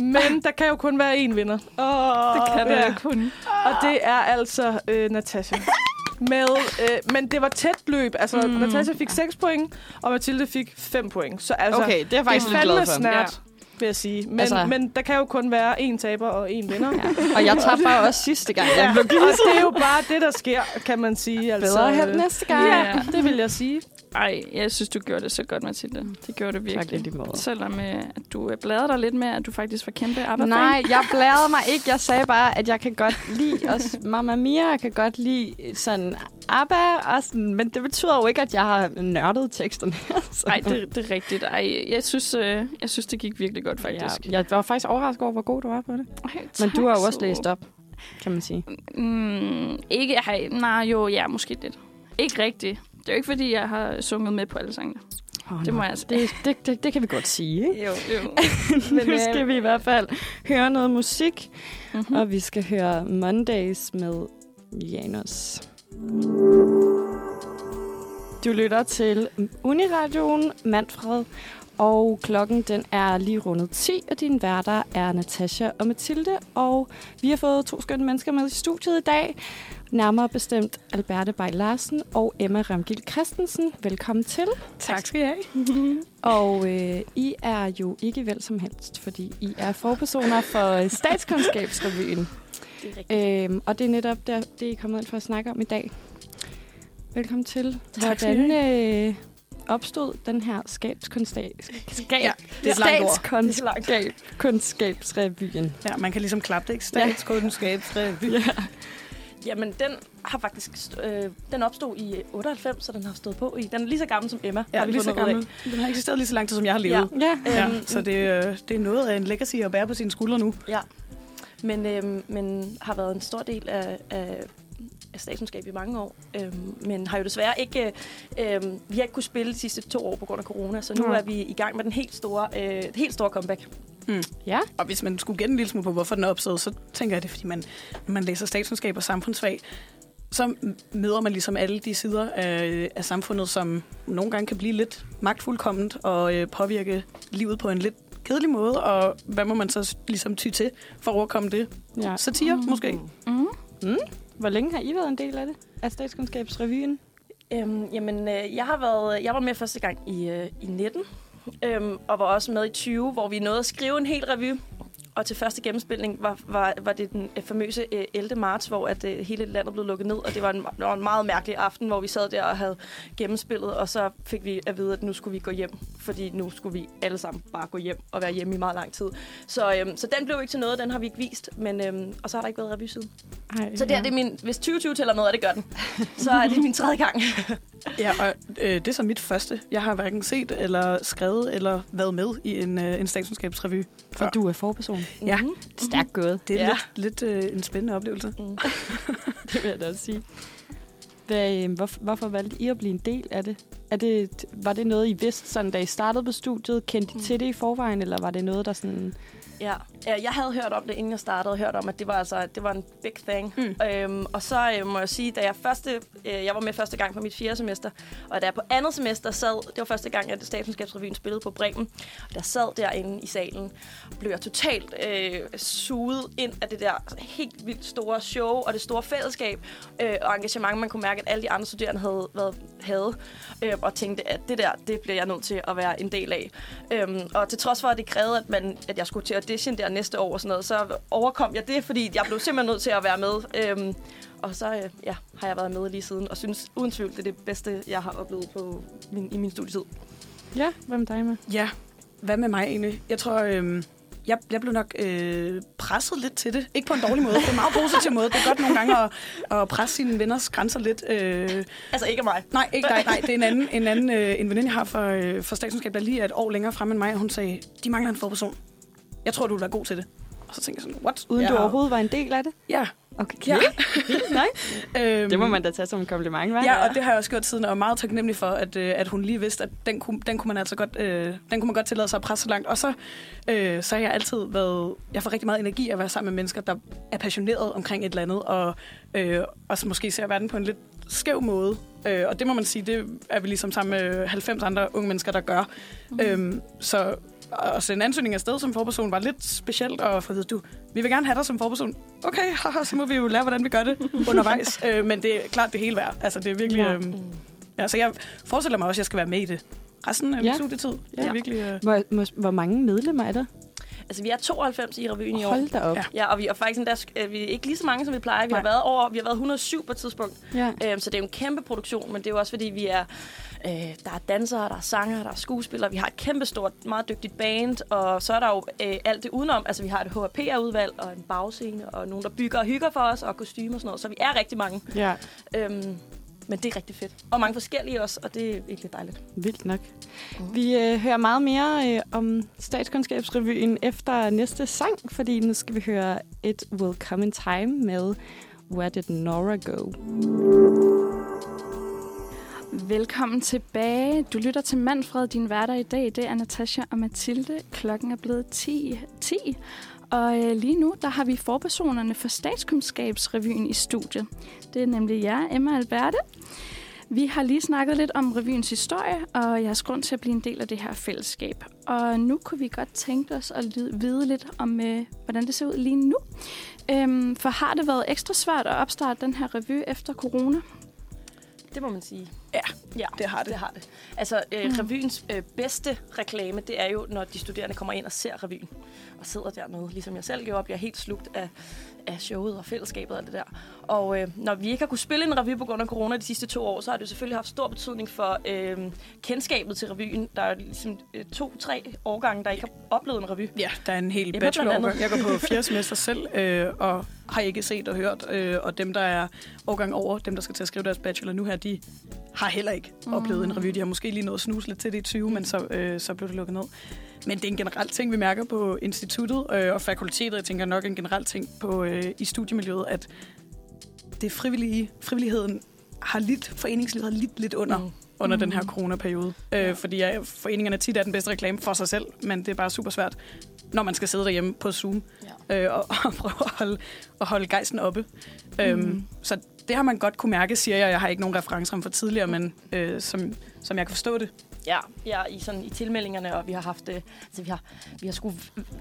Men der kan jo kun være én vinder. Oh, Det kan Ja, det. kun. Og det er altså øh, Natasha. Med, øh, men det var tæt løb. Altså, mm. Natasha fik 6 point, og Mathilde fik 5 point. Så altså, Okay, det er faktisk det lidt er glad fandme for. snart, vil jeg sige. Men, Altså- men der kan jo kun være én taber og én vinder. Ja. Og jeg tabte også sidste gang. Ja, Jeg blev og det er jo bare det, der sker, kan man sige. Altså, bedre øh, næste gang. Ja, det vil jeg sige. Ej, jeg synes, du gjorde det så godt, Mathilde. Det gjorde du virkelig. Tak, måde. Selvom øh, at du øh, bladrede dig lidt med, at du faktisk var kæmpe arbejde. Nej, jeg blærede mig ikke. Jeg sagde bare, at jeg kan godt lide også Mamma Mia. Jeg kan godt lide sådan ABBA. Og sådan, men det betyder jo ikke, at jeg har nørdet teksterne. Nej, det, det er rigtigt. Ej, jeg synes, øh, jeg synes, det gik virkelig godt, faktisk. Ja, jeg var faktisk overrasket over, hvor god du var på det. Ej, Men du har jo også så. læst op, kan man sige. Mm, ikke, ej, nej, jo, ja, måske lidt. Ikke rigtigt. Det er jo ikke, fordi jeg har sunget med på alle sangene. Oh, Det må jeg altså. det, det, det, det kan vi godt sige, ikke? Jo, jo. Men nu skal vi i hvert fald høre noget musik, Mm-hmm. og vi skal høre Mondays med Janus. Du lytter til Uniradioen Manfred, og klokken den er lige rundet 10, og dine værter er Natasha og Mathilde, og vi har fået to skønne mennesker med i studiet i dag. Nærmere bestemt Alberte Bay Larsen og Emma Ramgil Christensen. Velkommen til. Tak skal I have. Og øh, I er jo ikke vel som helst, fordi I er forpersoner for øh, Statskundskabsrevyen. Det. Øhm, og det er netop der, det, I er kommet ind for at snakke om i dag. Velkommen til. Tak Hvordan øh, opstod den her skabskundskab, skab, Ja, det er statskundskabsrevyen? Ja, man kan ligesom klappe det, ikke? Statskundskabsrevy. Ja. Jamen, den har faktisk st- øh, den opstod i 98, så den har stået på i. Den er lige så gammel som Emma. Ja, har vi lige så gammel. Den har eksisteret lige så lang tid, som jeg har levet. Ja. Ja, Øhm, så det, øh, det er noget af en legacy at bære på sine skuldre nu. Men, øhm, men har været en stor del af, af statskundskab i mange år. Øhm, men har jo desværre ikke... Øhm, vi har ikke kunnet spille de sidste to år på grund af corona, så nu Nej. er vi i gang med den helt store, øh, helt store comeback. ja. Og hvis man skulle gætte en lille smule på, hvorfor den er opstået, så tænker jeg, det er, fordi man, når man læser statskundskab og samfundsfag, så møder man ligesom alle de sider af, af samfundet, som nogle gange kan blive lidt magtfuldkomment og øh, påvirke livet på en lidt kedelig måde. Og hvad må man så ligesom ty til for at overkomme det? ja. Satire, mm. måske? Mm. Hvor længe har I været en del af det? Af statskundskabsrevyen? Øhm, jamen, øh, jeg har været, jeg var med første gang i, øh, i 19, øhm, og var også med i 20, hvor vi nåede at skrive en hel revy. Og til første gennemspilning var, var, var det den øh, famøse øh, 11. marts, hvor at, øh, hele landet blev lukket ned, og det var, en, det var en meget mærkelig aften, hvor vi sad der og havde gennemspillet, og så fik vi at vide, at nu skulle vi gå hjem, fordi nu skulle vi alle sammen bare gå hjem og være hjemme i meget lang tid. Så, øhm, så den blev ikke til noget, den har vi ikke vist, men, øhm, og så har der ikke været revy siden. Ej, Så det er, det er min, hvis 2020 tæller med, og det gør den, så er det min tredje gang. Ja, og øh, det er så mit første. Jeg har hverken set eller skrevet eller været med i en, øh, en statskundskabsrevy. For du er forperson. Ja. Mhm. Stærkt gået. Det er Ja. lidt, lidt øh, en spændende oplevelse. Mm. Det vil jeg da også sige. Hvad, øh, hvor, hvorfor valgte I at blive en del af det? Er det var det noget, I vidste, sådan, da I startede på studiet? Kendte I Mm. til det i forvejen, eller var det noget, der sådan... Ja, jeg havde hørt om det, inden jeg startede, hørt om, at det var, altså, det var en big thing. Mm. Øhm, og så øh, må jeg sige, da jeg første, øh, jeg var med første gang på mit fjerde semester, og da jeg på andet semester sad, det var første gang, at Statskundskabsrevyen spillede på Bremen, og der sad derinde i salen, blev jeg totalt øh, suget ind af det der helt vildt store show, og det store fællesskab, øh, og engagement, man kunne mærke, at alle de andre studerende havde, været, havde øh, og tænkte, at det der, det bliver jeg nødt til at være en del af. Øhm, og til trods for, at det krævede, at, man, at jeg skulle til audition der næste år og sådan noget, så overkom jeg det, fordi jeg blev simpelthen nødt til at være med. Øhm, og så øh, ja, har jeg været med lige siden, og synes uden tvivl, det er det bedste, jeg har oplevet på min, i min studietid. Ja, hvem dig med? Ja, hvad med mig egentlig? Jeg tror, øh, jeg, jeg blev nok øh, presset lidt til det. Ikke på en dårlig måde, det er en meget positiv måde. Det er godt nogle gange at, at presse sine venners grænser lidt. Øh, Altså ikke mig. Nej, ikke dig. Nej, det er en anden, en, anden øh, en veninde, jeg har for, øh, for statskundskab, der lige er et år længere frem end mig, og hun sagde, de mangler en forperson. Jeg tror, du vil være god til det. Og så tænkte jeg sådan, what? Uden ja. du overhovedet var en del af det? Ja. Okay. Ja. Nej. Øhm, Det må man da tage som en kompliment, hva'? Ja, og det har jeg også gjort siden, og er meget taknemmelig for, at, øh, at hun lige vidste, at den kunne, den kunne man altså godt, øh, den kunne man godt tillade sig at presse så langt. Og så, øh, så har jeg altid været, jeg får rigtig meget energi af at være sammen med mennesker, der er passioneret omkring et eller andet, og øh, også måske ser verden på en lidt skæv måde. Øh, og det må man sige, det er vi ligesom sammen med 90 andre unge mennesker, der gør. Mm. Øhm, så at sende ansøgning afsted som forperson var lidt specielt, og for du, vi vil gerne have dig som forperson. Okay, haha, så må vi jo lære, hvordan vi gør det undervejs. øh, men det er klart det hele værd. Altså, det er virkelig... Ja. Ja. Øhm, ja, så jeg forestiller mig også, at jeg skal være med i det resten af Ja. min studietid. Det er Ja. virkelig... Øh, Hvor, hvor, hvor mange medlemmer er der? Altså, vi er 92 i revyen i år. Hold da op. Ja. Og vi er faktisk endda, øh, vi er ikke lige så mange, som vi plejer. Vi har, Nej. været over, vi har været 107 på et tidspunkt. Ja. Øhm, så det er jo en kæmpe produktion, men det er jo også fordi, vi er, øh, der er dansere, der er sanger, der er skuespillere. Vi har et kæmpestort, meget dygtigt band, og så er der jo øh, alt det udenom. Altså, vi har et HRP-udvalg og en bagscene, og nogen, der bygger og hygger for os, og kostymer og sådan noget. Så vi er rigtig mange. ja. Øhm, men det er rigtig fedt. Og mange forskellige også, og det er virkelig dejligt. Vildt nok. Vi øh, hører meget mere øh, om statskundskabsrevyen efter næste sang, fordi nu skal vi høre It Will Come in Time med Where Did Nora Go? Velkommen tilbage. Du lytter til Manfred, din værter i dag. Det er Natasha og Mathilde. Klokken er blevet 10. 10. Og øh, lige nu, der har vi forpersonerne for statskundskabsrevyen i studiet. Det er nemlig jer, Emma og Alberte. Vi har lige snakket lidt om revyens historie, og jeres grund til at blive en del af det her fællesskab. Og nu kunne vi godt tænke os at vide lidt om, øh, hvordan det ser ud lige nu. Øhm, for har det været ekstra svært at opstarte den her revy efter corona? Det må man sige. Ja, ja det har det. det, har det. Altså, øh, mm. revyens øh, bedste reklame, det er jo, når de studerende kommer ind og ser revyen. Og sidder dernede, ligesom jeg selv gjorde, og bliver helt slugt af, af showet og fællesskabet og alt det der. Og øh, når vi ikke har kunne spille en revy på grund af corona de sidste to år, så har det jo selvfølgelig haft stor betydning for øh, kendskabet til revyen. Der er ligesom øh, to-tre årgange, der ikke har oplevet en revy. Ja, der er en hel Emma bachelor. Jeg går på fjerde semester selv, øh, og har ikke set og hørt. Øh, og dem, der er årgang over, dem, der skal til at skrive deres bachelor nu her, de har heller ikke mm. oplevet en revy. De har måske lige nået at snuse lidt til det i 20, men så, øh, så blev det lukket ned. Men det er en generel ting, vi mærker på instituttet øh, og fakultetet. Jeg tænker nok en generel ting på, øh, i studiemiljøet, at det frivillige, frivilligheden har lidt, foreningslivet har lidt lidt under, mm. under mm. den her coronaperiode. Øh, fordi ja, foreningerne tit er den bedste reklame for sig selv, men det er bare super svært, når man skal sidde derhjemme på Zoom ja. øh, og, og prøve at holde, at holde gejsten oppe. Mm. Øhm, så det har man godt kunne mærke, siger jeg. Jeg har ikke nogen referencer om for tidligere, men øh, som, som jeg kan forstå det. Ja, ja i, sådan, i tilmeldingerne, og vi har haft, øh, altså vi har, vi har sgu,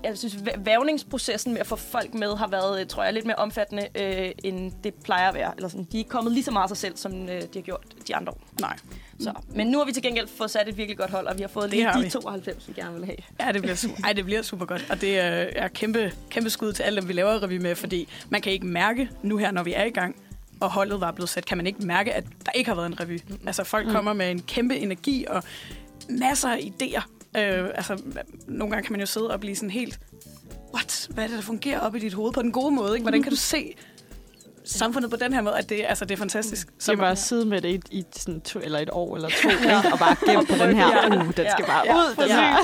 jeg synes, væ- vævningsprocessen med at få folk med har været, øh, tror jeg, lidt mere omfattende, øh, end det plejer at være. Eller sådan, de er ikke kommet lige så meget af sig selv, som øh, de har gjort de andre år. Nej. Så, men nu har vi til gengæld fået sat et virkelig godt hold, og vi har fået lige de vi. 92, vi gerne vil have. Ja, det bliver, su- ej, det bliver super godt. Og det er, er kæmpe, kæmpe skud til alle dem, vi laver revy med, fordi man kan ikke mærke nu her, når vi er i gang, og holdet var blevet sat, kan man ikke mærke, at der ikke har været en revy. Altså, folk Mm. kommer med en kæmpe energi og masser af idéer. Øh, altså, nogle gange kan man jo sidde og blive sådan helt, what? Hvad er det, der fungerer op i dit hoved på den gode måde? Ikke? Hvordan kan du se samfundet på den her måde, at det, altså, det er fantastisk. Så bare sidde med det i, i sådan to, eller et år eller to, ja. og bare gemme på den her. Uh, den skal bare ja. ud. Ja.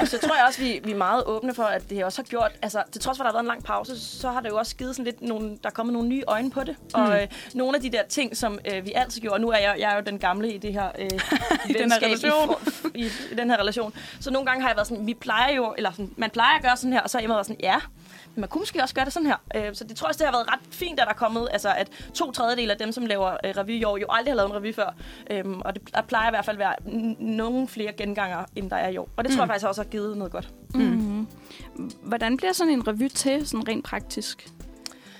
Og så tror jeg også, vi, vi er meget åbne for, at det også har gjort, altså til trods for, at der har været en lang pause, så har det jo også givet sådan lidt nogle, der er kommet nogle nye øjne på det. Mm. Og øh, nogle af de der ting, som øh, vi altid gjorde, og nu er jeg, jeg er jo den gamle i det her øh, I den her relation. I, i, i, den her relation. Så nogle gange har jeg været sådan, vi plejer jo, eller sådan, man plejer at gøre sådan her, og så har jeg været sådan, ja, man kunne måske også gøre det sådan her. Øh, så det tror jeg også, det har været ret fint, at der er kommet, altså at to tredjedel af dem, som laver øh, revy i år, jo aldrig har lavet en revy før. Øhm, og det der plejer i hvert fald at være nogle flere genganger, end der er i år. Og det tror jeg Mm. faktisk også har givet noget godt. Mm. Hvordan bliver sådan en revy til, sådan rent praktisk?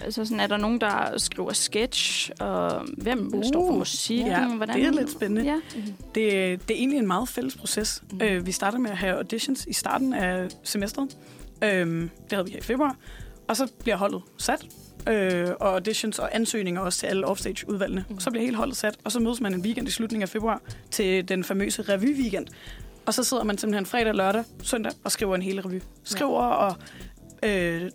Altså sådan, er der nogen, der skriver sketch, og hvem uh, står for musikken? Ja, Hvordan? det er lidt spændende. Ja. Det, det er egentlig en meget fælles proces. Mm. Øh, vi starter med at have auditions i starten af semesteret. Øhm, det havde vi her i februar. Og så bliver holdet sat. Øh, og auditions og ansøgninger også til alle offstage-udvalgene. Mm. Så bliver hele holdet sat, og så mødes man en weekend i slutningen af februar til den famøse revy-weekend. Og så sidder man simpelthen fredag, lørdag, søndag og skriver en hel revy. Skriver og øh,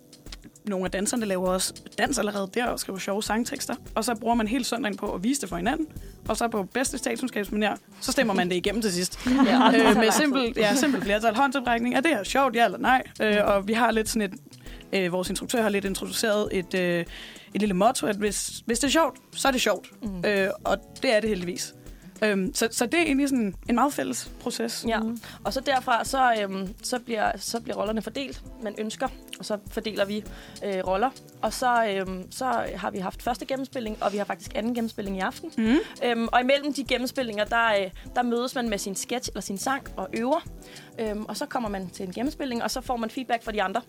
nogle af danserne laver også dans allerede der og skriver sjove sangtekster. Og så bruger man hele søndagen på at vise det for hinanden. Og så på bedste statskundskabsmanér, så stemmer man det igennem til sidst. Ja, øh, med simpelt, ja, simpelt flertal håndsoprækning. Er det her sjovt, ja eller nej? Øh, og vi har lidt sådan et... Øh, vores instruktør har lidt introduceret et, øh, et lille motto, at hvis, hvis det er sjovt, så er det sjovt. Mm. Øh, og det er det heldigvis. Øhm, så, så det er egentlig sådan en meget fælles proces. Ja, og så derfra, så, øhm, så, bliver, så bliver rollerne fordelt, man ønsker, og så fordeler vi øh, roller. Og så, øhm, så har vi haft første gennemspilling, og vi har faktisk anden gennemspilling i aften. Mm. Øhm, og imellem de gennemspillinger, der, øh, der mødes man med sin sketch eller sin sang og øver. Øhm, og så kommer man til en gennemspilling, og så får man feedback fra de andre.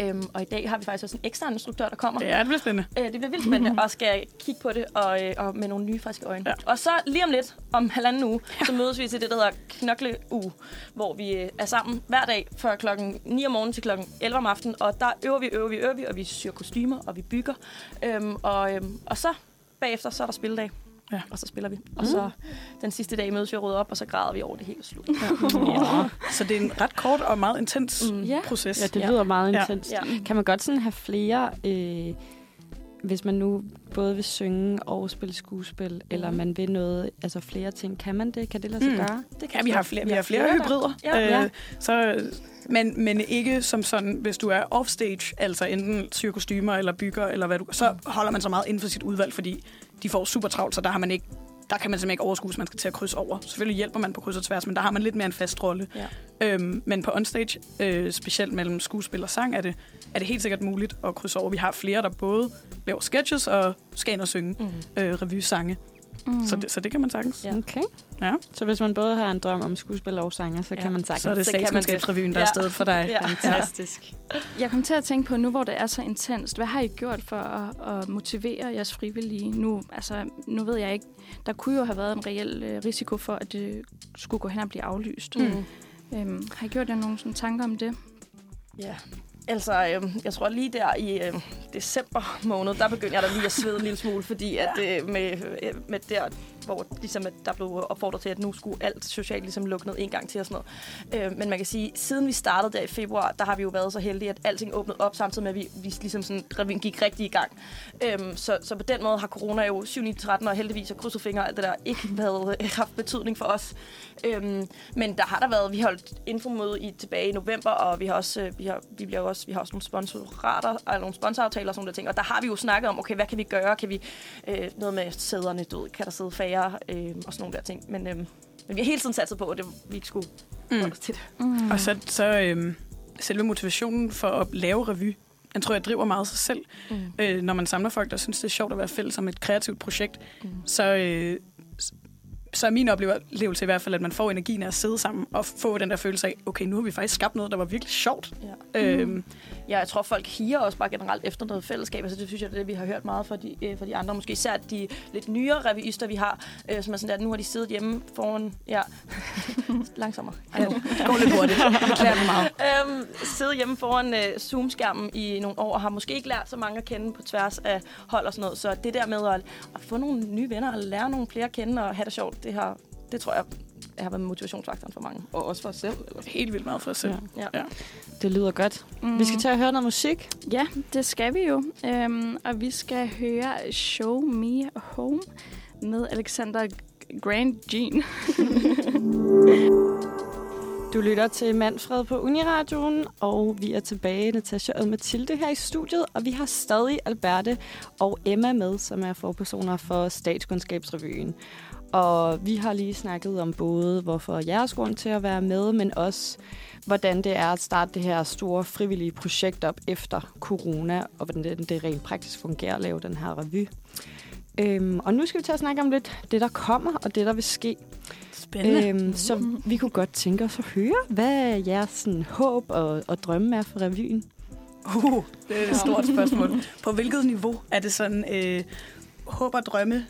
Øhm, og i dag har vi faktisk også en ekstern instruktør, der kommer. Ja, det bliver spændende. Øh, det bliver vildt spændende, og skal kigge på det og, øh, og med nogle nye friske øjne. Ja. Og så lige om lidt, om halvanden uge, så mødes vi til det, der hedder Knokleuge, hvor vi øh, er sammen hver dag fra klokken 9 om morgenen til klokken 11 om aftenen. Og der øver vi, øver vi, øver vi, og vi syr kostymer, og vi bygger. Øhm, og, øhm, og så bagefter, så er der spilledag. Ja. Og så spiller vi. Og så den sidste dag mødes vi og rydder op, og så græder vi over det hele slut. Ja. Så det er en ret kort og meget intens Mm. Proces. Ja, det lyder meget Ja. intenst. Ja. Kan man godt sådan have flere, øh, hvis man nu både vil synge og spille skuespil, eller man vil noget, altså flere ting, kan man det? Kan det lade sig Mm. gøre? Det Ja, vi har flere, vi har flere der- hybrider. Ja, ja. Øh, så, men, men ikke som sådan, hvis du er offstage, altså enten syr kostymer eller bygger, eller hvad du så holder man så meget inden for sit udvalg, fordi de får super travlt, så der har man ikke der kan man simpelthen ikke overskue, hvis man skal til at krydse over. Selvfølgelig hjælper man på kryds og tværs, men der har man lidt mere en fast rolle. Ja. Øhm, men på onstage, øh, specielt mellem skuespil og sang, er det, er det helt sikkert muligt at krydse over. Vi har flere, der både laver sketches og skal ind og synge Mm. øh, revysange. Mm. Så, det, så det kan man sagtens. Ja. Okay. Ja. Så hvis man både har en drøm om skuespil og sanger, så Ja. kan man sagtens. Så er det statskundskabsrevyen, der er Ja. stedet for dig. Ja. Fantastisk. Jeg kom til at tænke på, nu hvor det er så intenst, hvad har I gjort for at, at motivere jeres frivillige? Nu, altså, nu ved jeg ikke, der kunne jo have været en reel øh, risiko for, at det skulle gå hen og blive aflyst. Mm. Øhm, har I gjort jer nogle sådan, tanker om det? Ja, altså øh, jeg tror lige der i øh, december måned, der begyndte jeg da lige at svede en lille smule, fordi at øh, med, øh, med der, hvor ligesom, at der blev opfordret til, at nu skulle alt socialt ligesom lukke ned en gang til og sådan noget. Øh, men man kan sige, siden vi startede der i februar, der har vi jo været så heldige, at alting åbnede op samtidig med, at vi, vi ligesom sådan, gik rigtig i gang. Øhm, så, så på den måde har corona jo 7-9-13 og heldigvis og krydset fingre alt det der ikke været, øh, haft betydning for os. Øhm, men der har der været, vi holdt infomøde i, tilbage i november, og vi har også, øh, vi har, vi bliver også, vi har også nogle sponsorater, eller nogle sponsoraftaler og sådan nogle ting, og der har vi jo snakket om, okay, hvad kan vi gøre? Kan vi øh, noget med sæderne, du ved, kan der sidde færre øh, og sådan nogle der ting. Men, øh, men vi har hele tiden sat på, at det, vi ikke skulle Mm. holde os til det. Mm. Og så, så øhm, selve motivationen for at lave revy, den tror jeg driver meget sig selv. Mm. Øh, når man samler folk, der synes, det er sjovt at være fælles om et kreativt projekt, Mm. så, øh, så er min oplevelse i hvert fald, at man får energien af at sidde sammen og få den der følelse af, okay, nu har vi faktisk skabt noget, der var virkelig sjovt. Ja. Øhm, Ja, jeg tror, folk higer også bare generelt efter noget fællesskab. Altså, det synes jeg, det er det, vi har hørt meget fra de, øh, fra de andre. Måske især de lidt nyere revyister, vi har, øh, som er sådan der, at nu har de siddet hjemme foran... Ja, langsommere. Ja, går lidt hurtigt. Det klæder mig meget. øhm, siddet hjemme foran øh, Zoom-skærmen i nogle år, og har måske ikke lært så mange at kende på tværs af hold og sådan noget. Så det der med at, at få nogle nye venner og lære nogle flere at kende og have det sjovt, det, har, det tror jeg har været motivationsfaktoren for mange. Og også for os selv. Eller? Helt vildt meget for os selv. Ja. Ja. Det lyder godt. Mm. Vi skal til at høre noget musik. Ja, det skal vi jo. Øhm, og vi skal høre Show Me Home med Alexander Grand Jean. Du lytter til Manfred på Uniradioen, og vi er tilbage, Natasha og Mathilde her i studiet, og vi har stadig Alberte og Emma med, som er forpersoner for Statskundskabsrevyen. Og vi har lige snakket om både, hvorfor jeres grund til at være med, men også, hvordan det er at starte det her store frivillige projekt op efter corona, og hvordan det, det rent praktisk fungerer at lave den her revy. Øhm, og nu skal vi til at snakke om lidt det, der kommer, og det, der vil ske. Spændende. Øhm, så vi kunne godt tænke os at høre, hvad jeres sådan, håb og, og drømme er for revyen. Uh, det er et stort spørgsmål. På hvilket niveau er det sådan øh, håb og drømme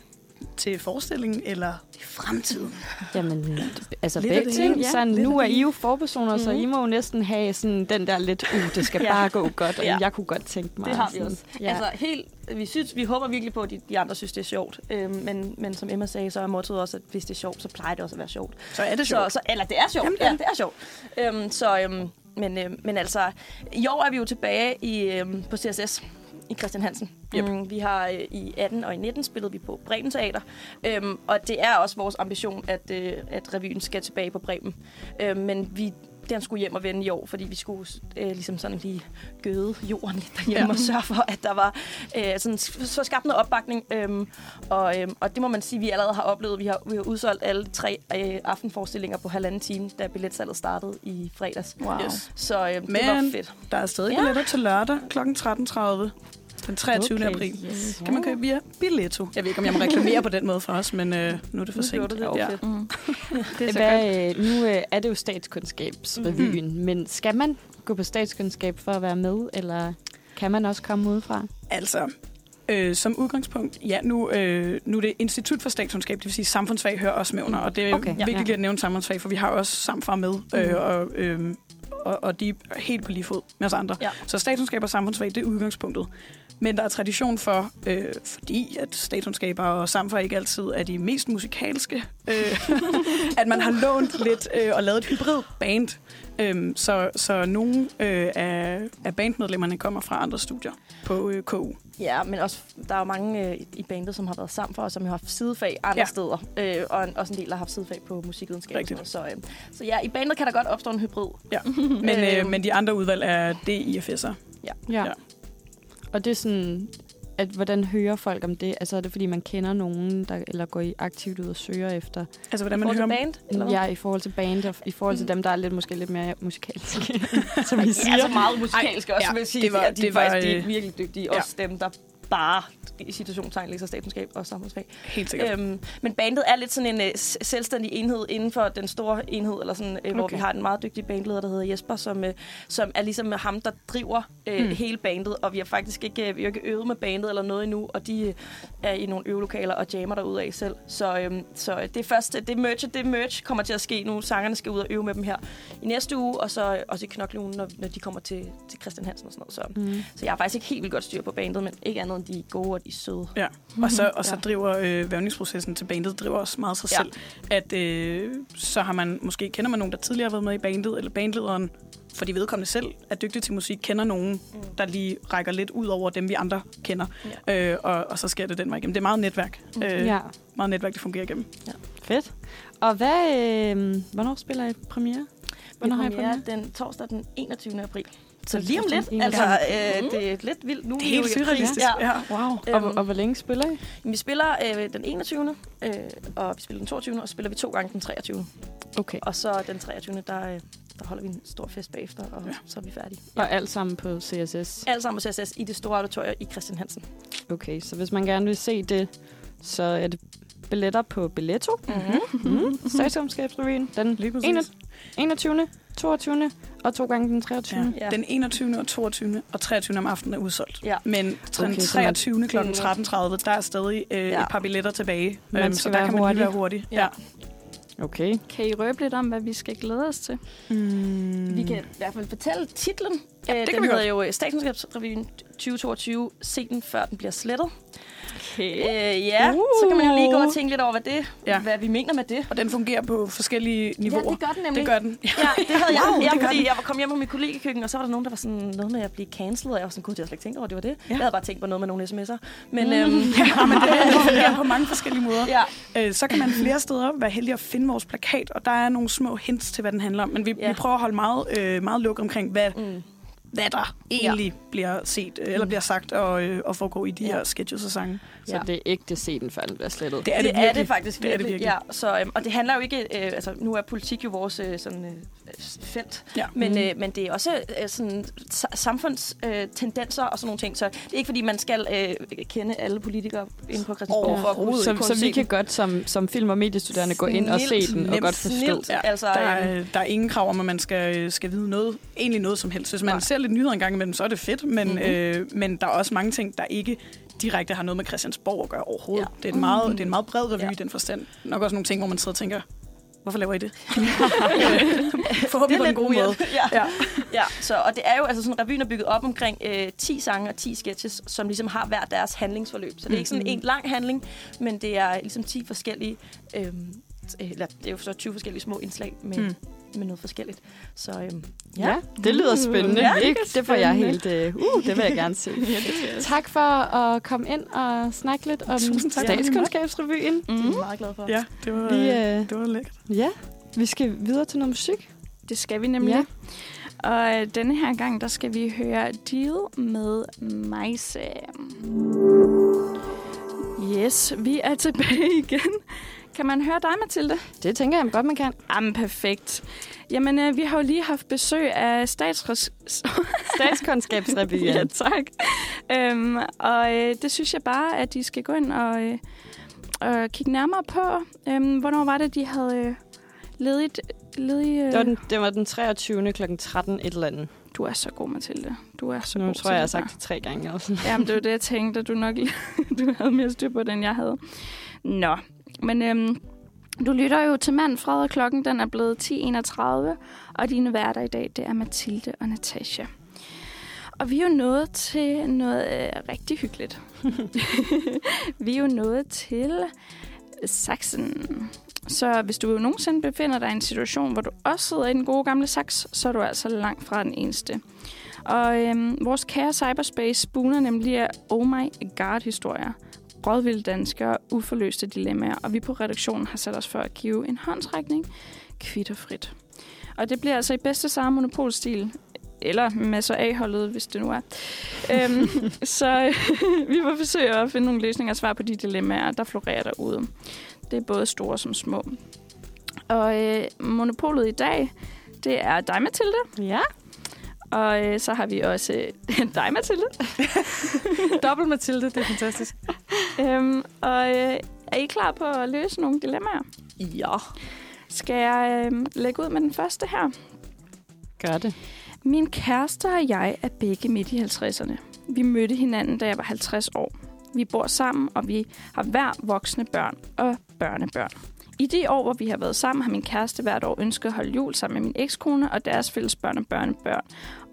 til forestillingen eller i fremtiden? Jamen, altså Lidt begge det ting. ja. Sådan, nu er I jo forpersoner, mm. så I må jo næsten have sådan den der lidt, uh, det skal Ja. bare gå godt, og Ja. jeg kunne godt tænke mig. Det har vi sådan, også. Ja. Ja. Altså, helt, vi, synes, vi håber virkelig på, at de, de andre synes, det er sjovt. Øhm, men, men som Emma sagde, så er mottoet også, at hvis det er sjovt, så plejer det også at være sjovt. Så er det sjovt. Så, så, eller det er sjovt. Jamen, Jamen, det ja, det er sjovt. Øhm, så, øhm, men, øhm, men altså, i år er vi jo tilbage i, øhm, på CSS i Christian Hansen. Yep. Mm, vi har øh, i 18 og i 19 spillet vi på Bremen Teater, øhm, og det er også vores ambition, at, øh, at revyen skal tilbage på Bremen. Øhm, men vi den skulle hjem og vende i år, fordi vi skulle øh, ligesom sådan lige gøde jorden lidt derhjemme Ja. og sørge for, at der var øh, sådan, så skabt noget opbakning. Øhm, og, øhm, og det må man sige, vi allerede har oplevet. Vi har, vi har udsolgt alle tre øh, aftenforestillinger på halvanden time, da billetsalget startede i fredags. Wow. Yes. Så øh, det Men var fedt. der er stadig Ja. billetter til lørdag kl. 13.30 den 23. Okay. april. Kan man købe via Billetto. Jeg ved ikke, om jeg må reklamere på den måde for os, men øh, nu er det for sent. det. Ja. Mm. det er så godt. Hvad, øh, nu øh, er det jo statskundskabsrevyen, mm. men skal man gå på statskundskab for at være med, eller kan man også komme udefra? Altså, øh, som udgangspunkt, ja, nu, øh, nu er det Institut for Statskundskab, det vil sige samfundsfag hører også med under, og det er Okay, ja. vigtigt lige at nævne samfundsfag, for vi har også samfra med, øh, og, øh, og, og de er helt på lige fod med os andre. Ja. Så statskundskab og samfundsfag, det er udgangspunktet. Men der er tradition for, øh, fordi at statskundskaber og samfund ikke altid er de mest musikalske, øh, at man har lånt lidt øh, og lavet et hybrid band. Øh, så, så nogle øh, af, af bandmedlemmerne kommer fra andre studier på øh, KU. Ja, men også, der er jo mange øh, i bandet, som har været sammen for os, som har haft sidefag andre Ja. ja. steder. Øh, og en, også en del, der har haft sidefag på musikvidenskab. og Rigtigt. sådan noget. Så, øh, så ja, i bandet kan der godt opstå en hybrid. Ja. Men, øh, Øhm. men de andre udvalg er DIFS'er. Ja. Ja. Og det er sådan, at hvordan hører folk om det? Altså er det fordi, man kender nogen, der eller går I aktivt ud og søger efter? Altså, hvordan I man hører til om... band, eller hvad? Ja, i forhold til band, og i forhold til dem, der er lidt, måske lidt mere musikalske, som I De siger. er så meget musikalske Ej, også, ja, vil jeg sige. det var- de, er- de, det var, faktisk, de er øh, virkelig dygtige. ja. Også dem, der bare i situationstegn læser statskundskab og samfundsfag. Helt sikkert. Øhm, men bandet er lidt sådan en øh, selvstændig enhed inden for den store enhed, eller sådan, øh, hvor Okay. vi har en meget dygtig bandleder, der hedder Jesper, som, øh, som er ligesom ham, der driver øh, mm. hele bandet. Og vi har faktisk ikke, øh, vi har ikke øvet med bandet eller noget endnu, og de øh, er i nogle øvelokaler og jammer derude af selv. Så, øh, så øh, det er først, det merch, det merch kommer til at ske nu. Sangerne skal ud og øve med dem her i næste uge, og så øh, også i knoklugen, når, når de kommer til, til Christian Hansen og sådan noget. Så, Mm. så jeg har faktisk ikke helt vildt godt styr på bandet, men ikke andet end de er gode og de er søde. Ja, og så, og så Ja. driver øh, vævningsprocessen til bandet driver også meget sig Ja. selv. At øh, så har man, måske kender man nogen, der tidligere har været med i bandet, eller bandlederen, fordi vedkommende selv er dygtig til musik, kender nogen, Mm. der lige rækker lidt ud over dem, vi andre kender. Ja. Øh, og, og så sker det den vej igennem. Det er meget netværk. Mm. Øh, Ja, Meget netværk, det fungerer igennem. fedt. Og hvad, øh, hvornår spiller I premiere? Hvornår har I premiere? den torsdag den 21. april. Så lige om lidt. 21.. Altså, øh, det er lidt vildt. Nu Det er helt surrealistisk. Ja. Ja. Wow. Og, Øhm, og hvor længe spiller I? vi spiller øh, den 21. Øh, og vi spiller den 22. og spiller vi to gange den 23. Okay. Og så den 23. der, øh, der holder vi en stor fest bagefter, og Ja. ja. så er vi færdige. Og alt sammen på CSS? Alt sammen på CSS i det store auditorium i Christian Hansen. Okay, så hvis man gerne vil se det, så er det billetter på Billetto. Mm-hmm. Mm. Statskundskabsrevyen. Den Lige præcis. 21. 21. 22. og to gange den 23. Ja. Ja. Den 21. og 22. og 23. om aftenen er udsolgt. Ja. Men den Okay, så man- 23. kl. 13.30, der er stadig øh, Ja. et par billetter tilbage. Man Øhm, så der kan man hurtig. lige være hurtig. Ja. Okay. Kan I røbe lidt om, hvad vi skal glæde os til? Mm. Vi kan i hvert fald fortælle titlen. Ja, det den kan vi hedder godt. jo øh, Statskundskabsrevyen 2022. Se den, før den bliver slettet. Okay. Øh, ja, uh. så kan man jo lige gå og tænke lidt over, hvad, det, Ja. ja. hvad vi mener med det. Og den fungerer på forskellige niveauer. Ja, det gør den nemlig. Det gør den. Ja, det havde jeg. Wow, ja, det fordi den. jeg var kom hjem på mit kollegekøkken, og så var der nogen, der var sådan noget med at blive cancelled, og jeg var sådan, gud, det har jeg slet ikke tænkt over, det var det. Ja. Jeg havde bare tænkt på noget med nogle sms'er. Men, mm. øhm, Ja, men det, det fungerer på mange forskellige måder. Ja. Øh, så kan man flere steder være heldig at finde vores plakat, og der er nogle små hints til, hvad den handler om. Men vi, Ja. vi prøver at holde meget, øh, meget lukket omkring, hvad, mm. Hvad der egentlig ja. bliver set, øh, eller bliver sagt og, øh, og foregår i de Ja. her sketches og sange. Så det er ikke det se den, før den bliver slettet. Det er det, det er det faktisk Det er det virkelig. Ja, så, øhm, og det handler jo ikke... Øh, altså, nu er politik jo vores øh, sådan, øh, felt. Ja. Men, Mm. øh, men det er også øh, sådan, sa- samfundstendenser øh, tendenser og sådan nogle ting. Så det er ikke, fordi man skal øh, kende alle politikere inde på Christiansborg for at så, så se vi kan godt som, som film- og mediestuderende gå ind og se den og godt forstå. snilt. Ja, Altså, der, øhm, er, der er ingen krav om, at man skal, skal vide noget, egentlig noget som helst. Hvis man Nej. ser lidt nyheder en gang imellem, så er det fedt, men, Mhm. mm-hmm. øh, men der er også mange ting, der ikke direkte har noget med Christiansborg at gøre overhovedet. Ja. Det, er en meget, Mhm. det er en meget bred revy Ja. i den forstand. Nok også nogle ting, hvor man sidder og tænker, hvorfor laver I det? det Forhåbentlig på en lidt god måde. ja. Ja. ja, så, og det er jo, altså sådan, revyen er bygget op omkring øh, 10 sange og 10 sketches, som ligesom har hver deres handlingsforløb. Så det er ikke sådan Mhm. en lang handling, men det er ligesom 10 forskellige, øh, eller det er jo så 20 forskellige små indslag med, Mm. Med noget forskelligt. Så øhm, Ja, ja, det lyder spændende. Ja, Ja, det det, det får jeg helt... Uh, uh, det vil jeg gerne se. tak for at komme ind og snakke lidt om statskundskabsrevyen. det er Mm. jeg meget glad for. Ja, det var, Vi, øh, øh, det var lækkert. Ja, vi skal videre til noget musik. Det skal vi nemlig. Ja. Ja. Og øh, denne her gang, der skal vi høre Deal med Majse. Yes, vi er tilbage igen. Kan man høre dig, Mathilde? Det tænker jeg godt, man kan. Jamen, perfekt. Jamen, øh, vi har jo lige haft besøg af statsres... Statskundskabsrevyen. ja, tak. Øhm, og øh, det synes jeg bare, at de skal gå ind og, øh, og kigge nærmere på. Øhm, hvornår var det, de havde øh, ledigt... ledig, øh... Det var den, det var den 23. kl. 13 et eller andet. Du er så god, Mathilde. Du er så Nu god tror jeg, jeg har sagt det tre gange. Der. Jamen, det var det, jeg tænkte, du nok du havde mere styr på, den jeg havde. Nå, men øhm, du lytter jo til Manfred, og klokken den er blevet 10.31, og dine værter i dag, det er Mathilde og Natasha. Og vi er jo nået til noget øh, rigtig hyggeligt. vi er jo nået til Saxen. Så hvis du nogensinde befinder dig i en situation, hvor du også sidder i den gode gamle sax, så er du altså langt fra den eneste. Og øhm, vores kære cyberspace spuner nemlig af oh my god-historier, rådvilde danskere uforløste dilemmaer, og vi på redaktionen har sat os for at give en håndsrækning kvitterfrit. Og det bliver altså i bedste samme monopolstil, eller masser af holdet, hvis det nu er. øhm, så vi vil forsøge at finde nogle løsninger og svar på de dilemmaer, der florerer derude. Det er både store som små. Og øh, monopolet i dag, det er dig, Mathilde. Ja. Og øh, så har vi også øh, dig, Mathilde. Dobbelt Mathilde, det er fantastisk. øhm, og øh, er I klar på at løse nogle dilemmaer? Ja. Skal jeg øh, lægge ud med den første her? Gør det. Min kæreste og jeg er begge midt i 50'erne. Vi mødte hinanden, da jeg var 50 år. Vi bor sammen, og vi har hver voksne børn og børnebørn. I de år, hvor vi har været sammen, har min kæreste hvert år ønsket at holde jul sammen med min ekskone og deres fælles børn og børnebørn.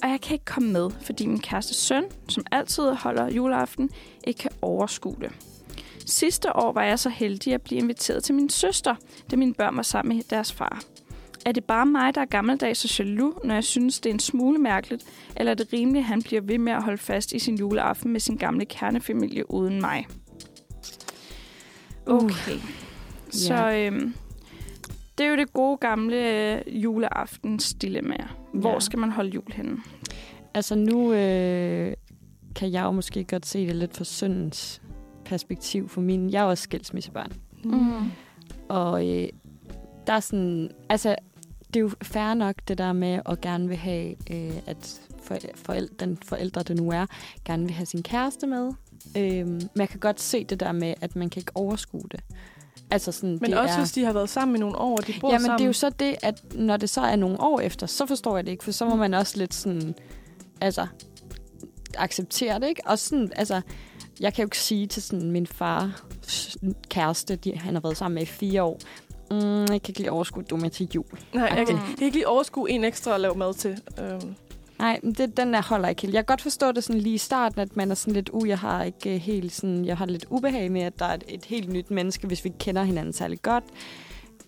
Og jeg kan ikke komme med, fordi min kærestes søn, som altid holder juleaften, ikke kan overskue det. Sidste år var jeg så heldig at blive inviteret til min søster, da mine børn var sammen med deres far. Er det bare mig, der er gammeldags og jaloux, når jeg synes, det er en smule mærkeligt, eller er det rimeligt, at han bliver ved med at holde fast i sin juleaften med sin gamle kernefamilie uden mig? Okay. Uh. Så øhm, det er jo det gode gamle øh, juleaftens dilemmaer. Hvor Ja. skal man holde jul henne? Altså nu øh, kan jeg jo måske godt se det lidt fra søndens perspektiv for min. Jeg er også skilsmissebarn. Mm. Og øh, der er sådan, altså, det er jo fair nok det der med at gerne vil have, øh, at for, forældre, den forældre, det nu er, gerne vil have sin kæreste med. Øh, men jeg kan godt se det der med, at man kan ikke overskue det. Altså sådan, Men det også er, hvis de har været sammen i nogle år, og de bor Jamen, sammen. det er jo så det, at når det så er nogle år efter, så forstår jeg det ikke, for så må man også lidt sådan, altså, acceptere det, ikke? Og sådan, altså, jeg kan jo ikke sige til sådan min far kæreste, de, han har været sammen med i fire år, mm, jeg kan ikke lige overskue, du med til jul. Nej, jeg kan, Mm. jeg kan ikke lige overskue en ekstra at lave mad til. Øhm, Nej, men det, den der holder ikke helt. Jeg kan godt forstå det sådan lige i starten, at man er sådan lidt, uh, jeg har ikke øh, helt sådan, jeg har lidt ubehag med, at der er et, et helt nyt menneske, hvis vi ikke kender hinanden særlig godt.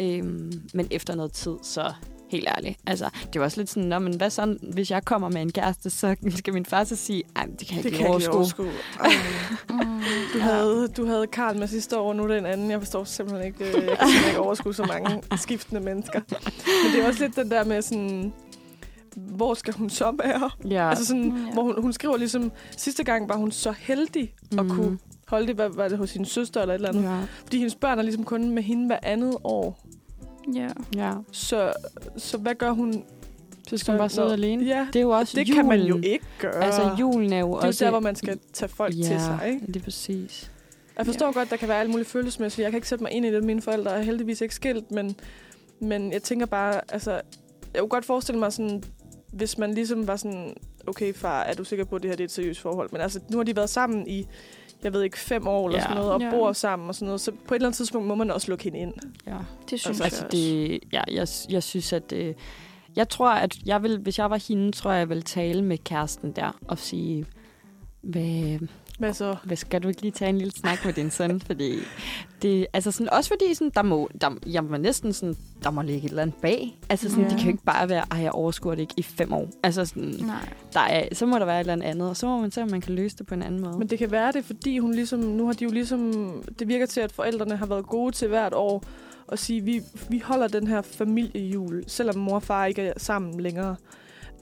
Øhm, men efter noget tid, så helt ærligt. Altså, det var også lidt sådan, Nå, men hvad så, hvis jeg kommer med en kæreste, så skal min far så sige, ej, det kan jeg Det ikke kan overskue. overskue. Ej. Du havde, du havde Karl med sidste år, nu er det en anden. Jeg forstår simpelthen ikke, øh, jeg kan simpelthen ikke overskue så mange skiftende mennesker. Men det er også lidt den der med sådan, hvor skal hun så være? Ja. Altså sådan, Mm, ja. hvor hun, hun skriver ligesom, sidste gang var hun så heldig at Mhm. kunne holde det, hvad var det hos sin søster eller et eller andet. Ja, Fordi hendes børn er ligesom kun med hende hver andet år. Ja. ja. Så, så hvad gør hun? Så skal hun bare sidde alene. Ja, Det er jo også det julen. kan man jo ikke gøre. Altså, julen er jo det er jo også... der, hvor man skal tage folk ja, til sig, ikke? det er præcis. Jeg forstår ja. godt, der kan være alle mulige følelsesmæssige. Jeg kan ikke sætte mig ind i det. Mine forældre er heldigvis ikke skilt, men, men jeg tænker bare, altså, jeg kunne godt forestille mig sådan, hvis man ligesom var sådan, okay far, er du sikker på, at det her det er et seriøst forhold? Men altså, nu har de været sammen i, jeg ved ikke, fem år eller Ja. sådan noget, og Ja. bor sammen og sådan noget. Så på et eller andet tidspunkt må man også lukke hende ind. Ja. Det synes Altså, jeg det, ja, jeg, jeg synes, at... Øh, jeg tror, at jeg vil, hvis jeg var hende, tror jeg, jeg ville tale med kæresten der og sige, hvad, Hvad så? hvad skal du ikke lige tage en lille snak med din søn? Fordi det, altså sådan, også fordi sådan, der må, der, jeg må næsten sådan, der må ligge et eller andet bag. Altså sådan, Ja. det kan jo ikke bare være, at jeg overskuer det ikke i fem år. Altså sådan, Nej. der er, så må der være et eller andet andet, og så må man se, om man kan løse det på en anden måde. Men det kan være det, fordi hun ligesom, nu har de jo ligesom, det virker til, at forældrene har været gode til hvert år at sige, vi, vi holder den her familiejul, selvom mor og far ikke er sammen længere.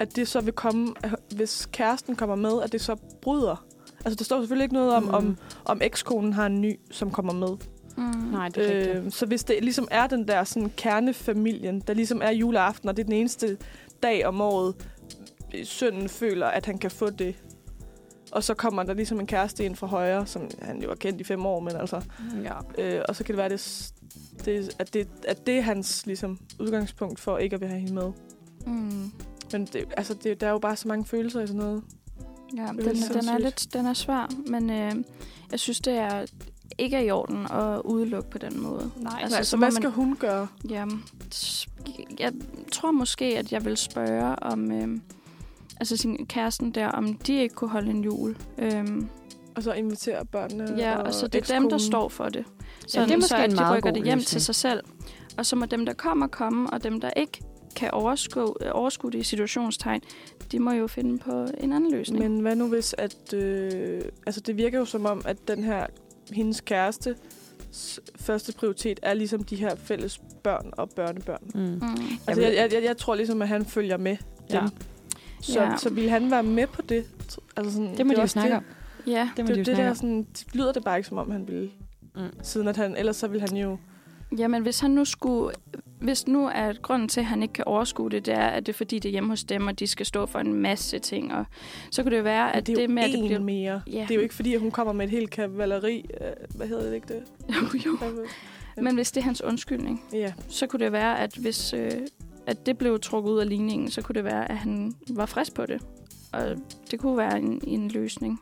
At det så vil komme, hvis kæresten kommer med, at det så bryder. Altså, der står selvfølgelig ikke noget om, Mm. mm. om, om ekskonen har en ny, som kommer med. Mm. Nej, det er rigtigt. Øh, så hvis det ligesom er den der sådan, kernefamilien, der ligesom er juleaften, og det er den eneste dag om året, sønnen føler, at han kan få det. Og så kommer der ligesom en kæreste ind fra højre, som han jo har kendt i fem år, men altså... Ja. Øh, og så kan det være, det, det, at, det, at det er hans ligesom, udgangspunkt for ikke at vil have hende med. Mm. Men det, altså, det, der er jo bare så mange følelser i sådan noget. Ja, er den, den er sindssygt. lidt den er svær, men øh, jeg synes, det er ikke er i orden at udelukke på den måde. Nej, Altså, Nej, så så hvad man- skal hun gøre? Ja, s- jeg tror måske, at jeg vil spørge om øh, altså sin kæresten der, om de ikke kunne holde en jul. Øhm, Og så invitere børnene ja, og, så det er dem, der står for det. Ja, det er måske så at en de meget rykker god det hjem løsning. til sig selv. Og så må dem, der kommer, komme, og dem, der ikke kan overskue, øh, overskue det i situationstegn, de må jo finde på en anden løsning. Men hvad nu hvis, at... Øh, altså, det virker jo som om, at den her, hendes kæreste, første prioritet er ligesom de her fælles børn og børnebørn. Mm. Mm. Altså, Jamen- jeg, jeg, jeg tror ligesom, at han følger med Ja. dem. Så, Ja. så vil han være med på det? Altså sådan, Det må er de jo snakke det. om. Ja, Det må Det, de jo det, det der om. sådan, det lyder det bare ikke, som om han ville. Mm. Siden at han, ellers så ville han jo... Jamen, hvis han nu skulle... Hvis nu er grunden til, at han ikke kan overskue det, det er, at det er fordi, det er hjemme hos dem, og de skal stå for en masse ting. Og så kunne det være, at det er jo med, at det bliver... mere. Ja. Det er jo ikke fordi, at hun kommer med et helt kavaleri. Øh, hvad hedder det ikke det? Jo, jo. Men hvis det er hans undskyldning, Ja. så kunne det være, at hvis øh, at det blev trukket ud af ligningen, så kunne det være, at han var frisk på det. Og det kunne være en, en løsning.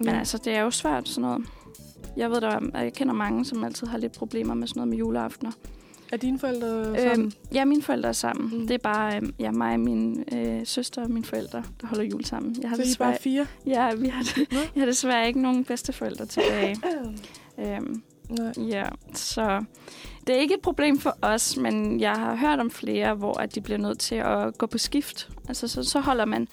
Men Mm. altså, det er jo svært sådan noget. Jeg ved, der, er- jeg kender mange, som altid har lidt problemer med sådan noget med juleaftener. Er dine forældre sammen? Øhm, ja, mine forældre er sammen. Mm. Det er bare øh, ja, mig min øh, søster og mine forældre, der holder jul sammen. Jeg har Så I er desværre, bare fire? ja, vi har, jeg har desværre ikke nogen bedsteforældre tilbage. øhm, Nej. Ja, så det er ikke et problem for os, men jeg har hørt om flere, hvor at de bliver nødt til at gå på skift. Altså, så, så holder man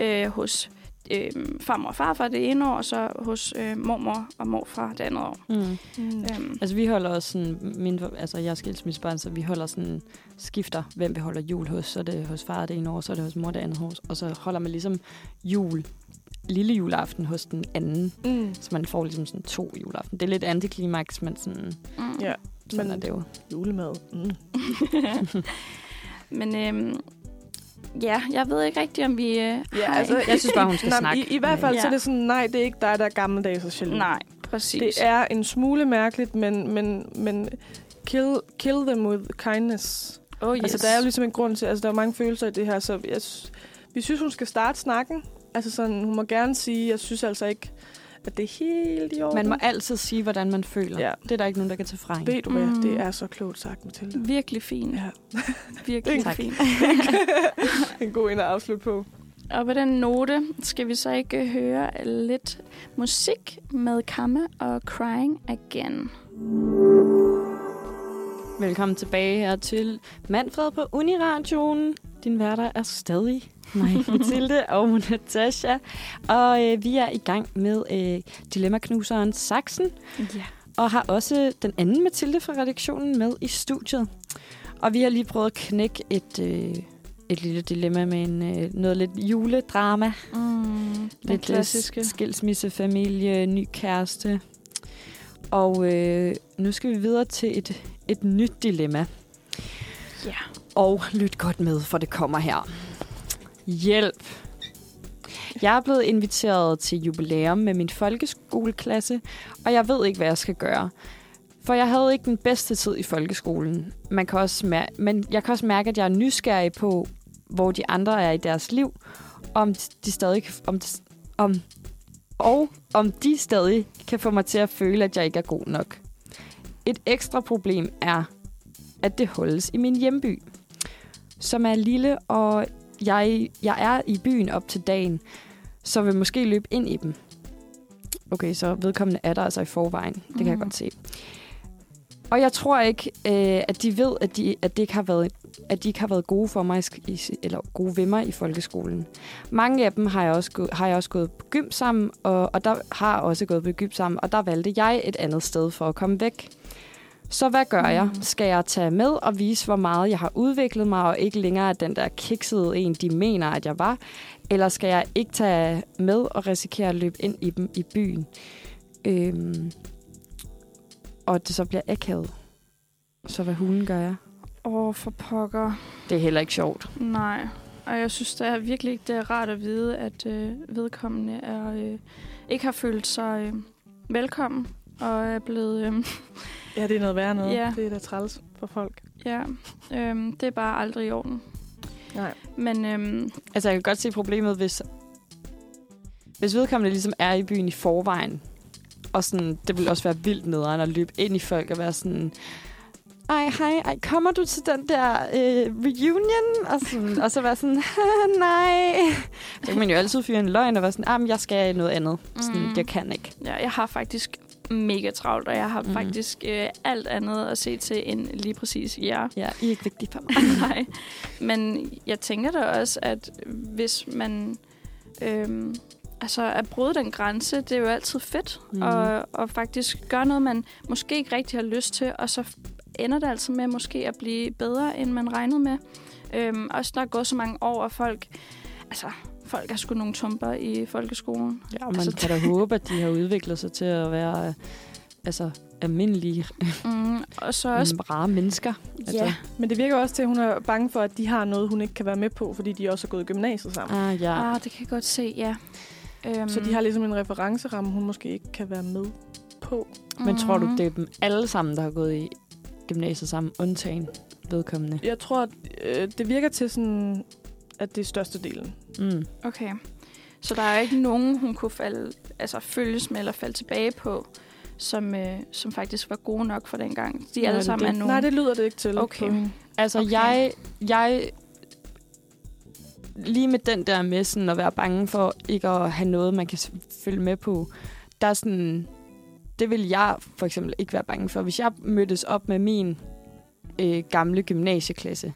øh, hos øh, farmor og farfar det ene år, og så hos øh, mormor og morfar det andet år. Mm. Mm. Øhm, Altså, vi holder også sådan, min, altså jeg er skilsmissebørn, så vi holder sådan, skifter, hvem vi holder jul hos. Så er det hos far det ene år, så er det hos mor det andet år. Og så holder man ligesom jul, lille juleaften hos den anden. Mm. Så man får ligesom sådan to juleaften. Det er lidt antiklimaks, men sådan, mm. Ja. sådan Men- er det jo. Julemad. Mm. men øhm, ja, jeg ved ikke rigtigt, om vi øh, Ja, altså, Jeg synes bare, hun skal snakke. I, I hvert fald Ja. så er det sådan, nej, det er ikke dig, der er gammeldags og jaloux. Nej, præcis. Det er en smule mærkeligt, men, men, men kill, kill them with kindness. oh, yes. Altså, der er jo ligesom en grund til, altså, der er mange følelser i det her, så jeg, vi synes, hun skal starte snakken. Altså sådan, hun må gerne sige, jeg synes altså ikke, at det er helt i orden. Man må altid sige, hvordan man føler. Ja. Det er der ikke nogen, der kan tage fra hende. Ved du hvad, Mm. det er så klogt sagt, Mathilde. Virkelig fint. Ja. Virkelig Tak. fint. en god en at afslutte på. Og på den note skal vi så ikke høre lidt musik med Kamme og Crying Again. Velkommen tilbage her til Manfred på Uniradioen. Din værter er stadig mig, Mathilde og Natasha. Og øh, vi er i gang med øh, Dilemma-knuseren Saxen. Ja. Og har også den anden Mathilde fra redaktionen med i studiet. Og vi har lige prøvet at knække et, øh, et lille dilemma med en, øh, noget lidt juledrama. Mm, Lidt øh, klassiske. skilsmissefamilie, ny kæreste. Og øh, nu skal vi videre til et, et nyt dilemma. Ja. Og lyt godt med, for det kommer her. Hjælp. Jeg er blevet inviteret til jubilæum med min folkeskoleklasse, og jeg ved ikke, hvad jeg skal gøre. For jeg havde ikke den bedste tid i folkeskolen. Man kan også mær- men jeg kan også mærke, at jeg er nysgerrig på, hvor de andre er i deres liv, om de stadig om, om og om de stadig kan få mig til at føle, at jeg ikke er god nok. Et ekstra problem er, at det holdes i min hjemby, som er lille, og jeg, jeg er i byen op til dagen, så vil måske løbe ind i dem. Okay, så vedkommende er der altså i forvejen. Det kan jeg Mhm. godt se. Og jeg tror ikke, øh, at de ved, at de, at, det ikke har været, at de ikke har været gode for mig, i eller gode ved mig i folkeskolen. Mange af dem har jeg også, har jeg også gået på gym sammen, og, og der har også gået på gym sammen, og der valgte jeg et andet sted for at komme væk. Så hvad gør jeg? Skal jeg tage med og vise, hvor meget jeg har udviklet mig, og ikke længere er den der kiksede en, de mener, at jeg var? Eller skal jeg ikke tage med og risikere at løbe ind i dem i byen? Øhm, og det så bliver akavet. Så hvad hulen gør jeg? Åh, oh, for pokker. Det er heller ikke sjovt. Nej. Og jeg synes det er virkelig ikke, det er rart at vide, at øh, vedkommende er, øh, ikke har følt sig øh, velkommen og er blevet... Øh, Ja, det er noget værre noget. Ja. Det er da træls for folk. ja, øh, det er bare aldrig i orden. Nej. Men øh, Altså, jeg kan godt se problemet, hvis, hvis vedkommende ligesom er i byen i forvejen. Og sådan, det vil også være vildt nederen at løbe ind i folk og være sådan... Ej, hej, ej, kommer du til den der øh, reunion? Og, sådan, og så være sådan, "Haha, nej. Så kan man jo altid fyre en løgn og være sådan, ah, men jeg skal noget andet. Sådan, Mm. jeg kan ikke. ja, jeg har faktisk mega travlt, og jeg har mm. faktisk øh, alt andet at se til end lige præcis jer. Ja, I er ikke vigtige for mig. Nej. Men jeg tænker da også, at hvis man øhm, altså at bryde den grænse, det er jo altid fedt. Mm. Og, og faktisk gøre noget, man måske ikke rigtig har lyst til, og så ender det altså med måske at blive bedre, end man regnede med. Øhm, også der er gået så mange år, og folk... Altså, folk er sgu nogle tumper i folkeskolen. Ja, man Altså, kan da håbe, at de har udviklet sig til at være øh, altså, almindelige, Mm, og så også... mm, rare mennesker. Altså, Men det virker også til, at hun er bange for, at de har noget, hun ikke kan være med på, fordi de også er gået i gymnasiet sammen. ah, ja. Ah, det kan jeg godt se, ja. Øhm, Så de har ligesom en referenceramme, hun måske ikke kan være med på. Men tror du, mhm. det er dem alle sammen, der har gået i gymnasiet sammen, undtagen vedkommende? Jeg tror, at øh, det virker til sådan, at det er størstedelen. Mm. Okay. Så der er ikke nogen, hun kunne falde, altså følges med eller falde tilbage på, som, øh, som faktisk var gode nok for den gang. De Nej, alle det- sammen er det- nogen. Nej, det lyder det ikke til. Okay. på. Altså, Okay. jeg, jeg... Lige med den der med sådan at være bange for ikke at have noget, man kan følge med på, der er sådan... Det vil jeg for eksempel ikke være bange for. Hvis jeg mødtes op med min øh, gamle gymnasieklasse,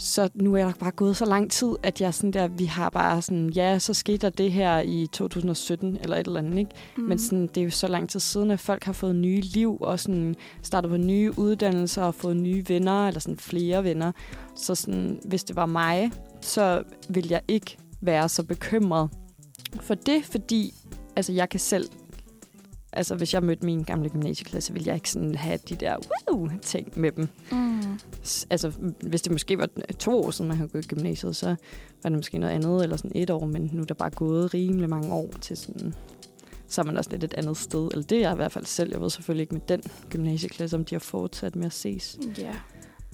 så nu er der bare gået så lang tid, at jeg sådan der, vi har bare sådan, ja, så skete der det her i 2017 eller et eller andet, ikke? Mm. Men sådan, det er jo så lang tid siden, at folk har fået nye liv og sådan startet på nye uddannelser og fået nye venner, eller sådan flere venner. Så sådan, hvis det var mig, så vil jeg ikke være så bekymret for det, fordi altså, jeg kan selv... Altså, hvis jeg mødte min gamle gymnasieklasse, ville jeg ikke sådan have de der wow-ting med dem. Mm. Altså, hvis det måske var to år siden, man havde gået i gymnasiet, så var det måske noget andet, eller sådan et år, men nu er der bare gået rimelig mange år til sådan... Så er man også lidt et andet sted. Eller det er jeg i hvert fald selv. Jeg ved selvfølgelig ikke med den gymnasieklasse, om de har fortsat med at ses. Ja.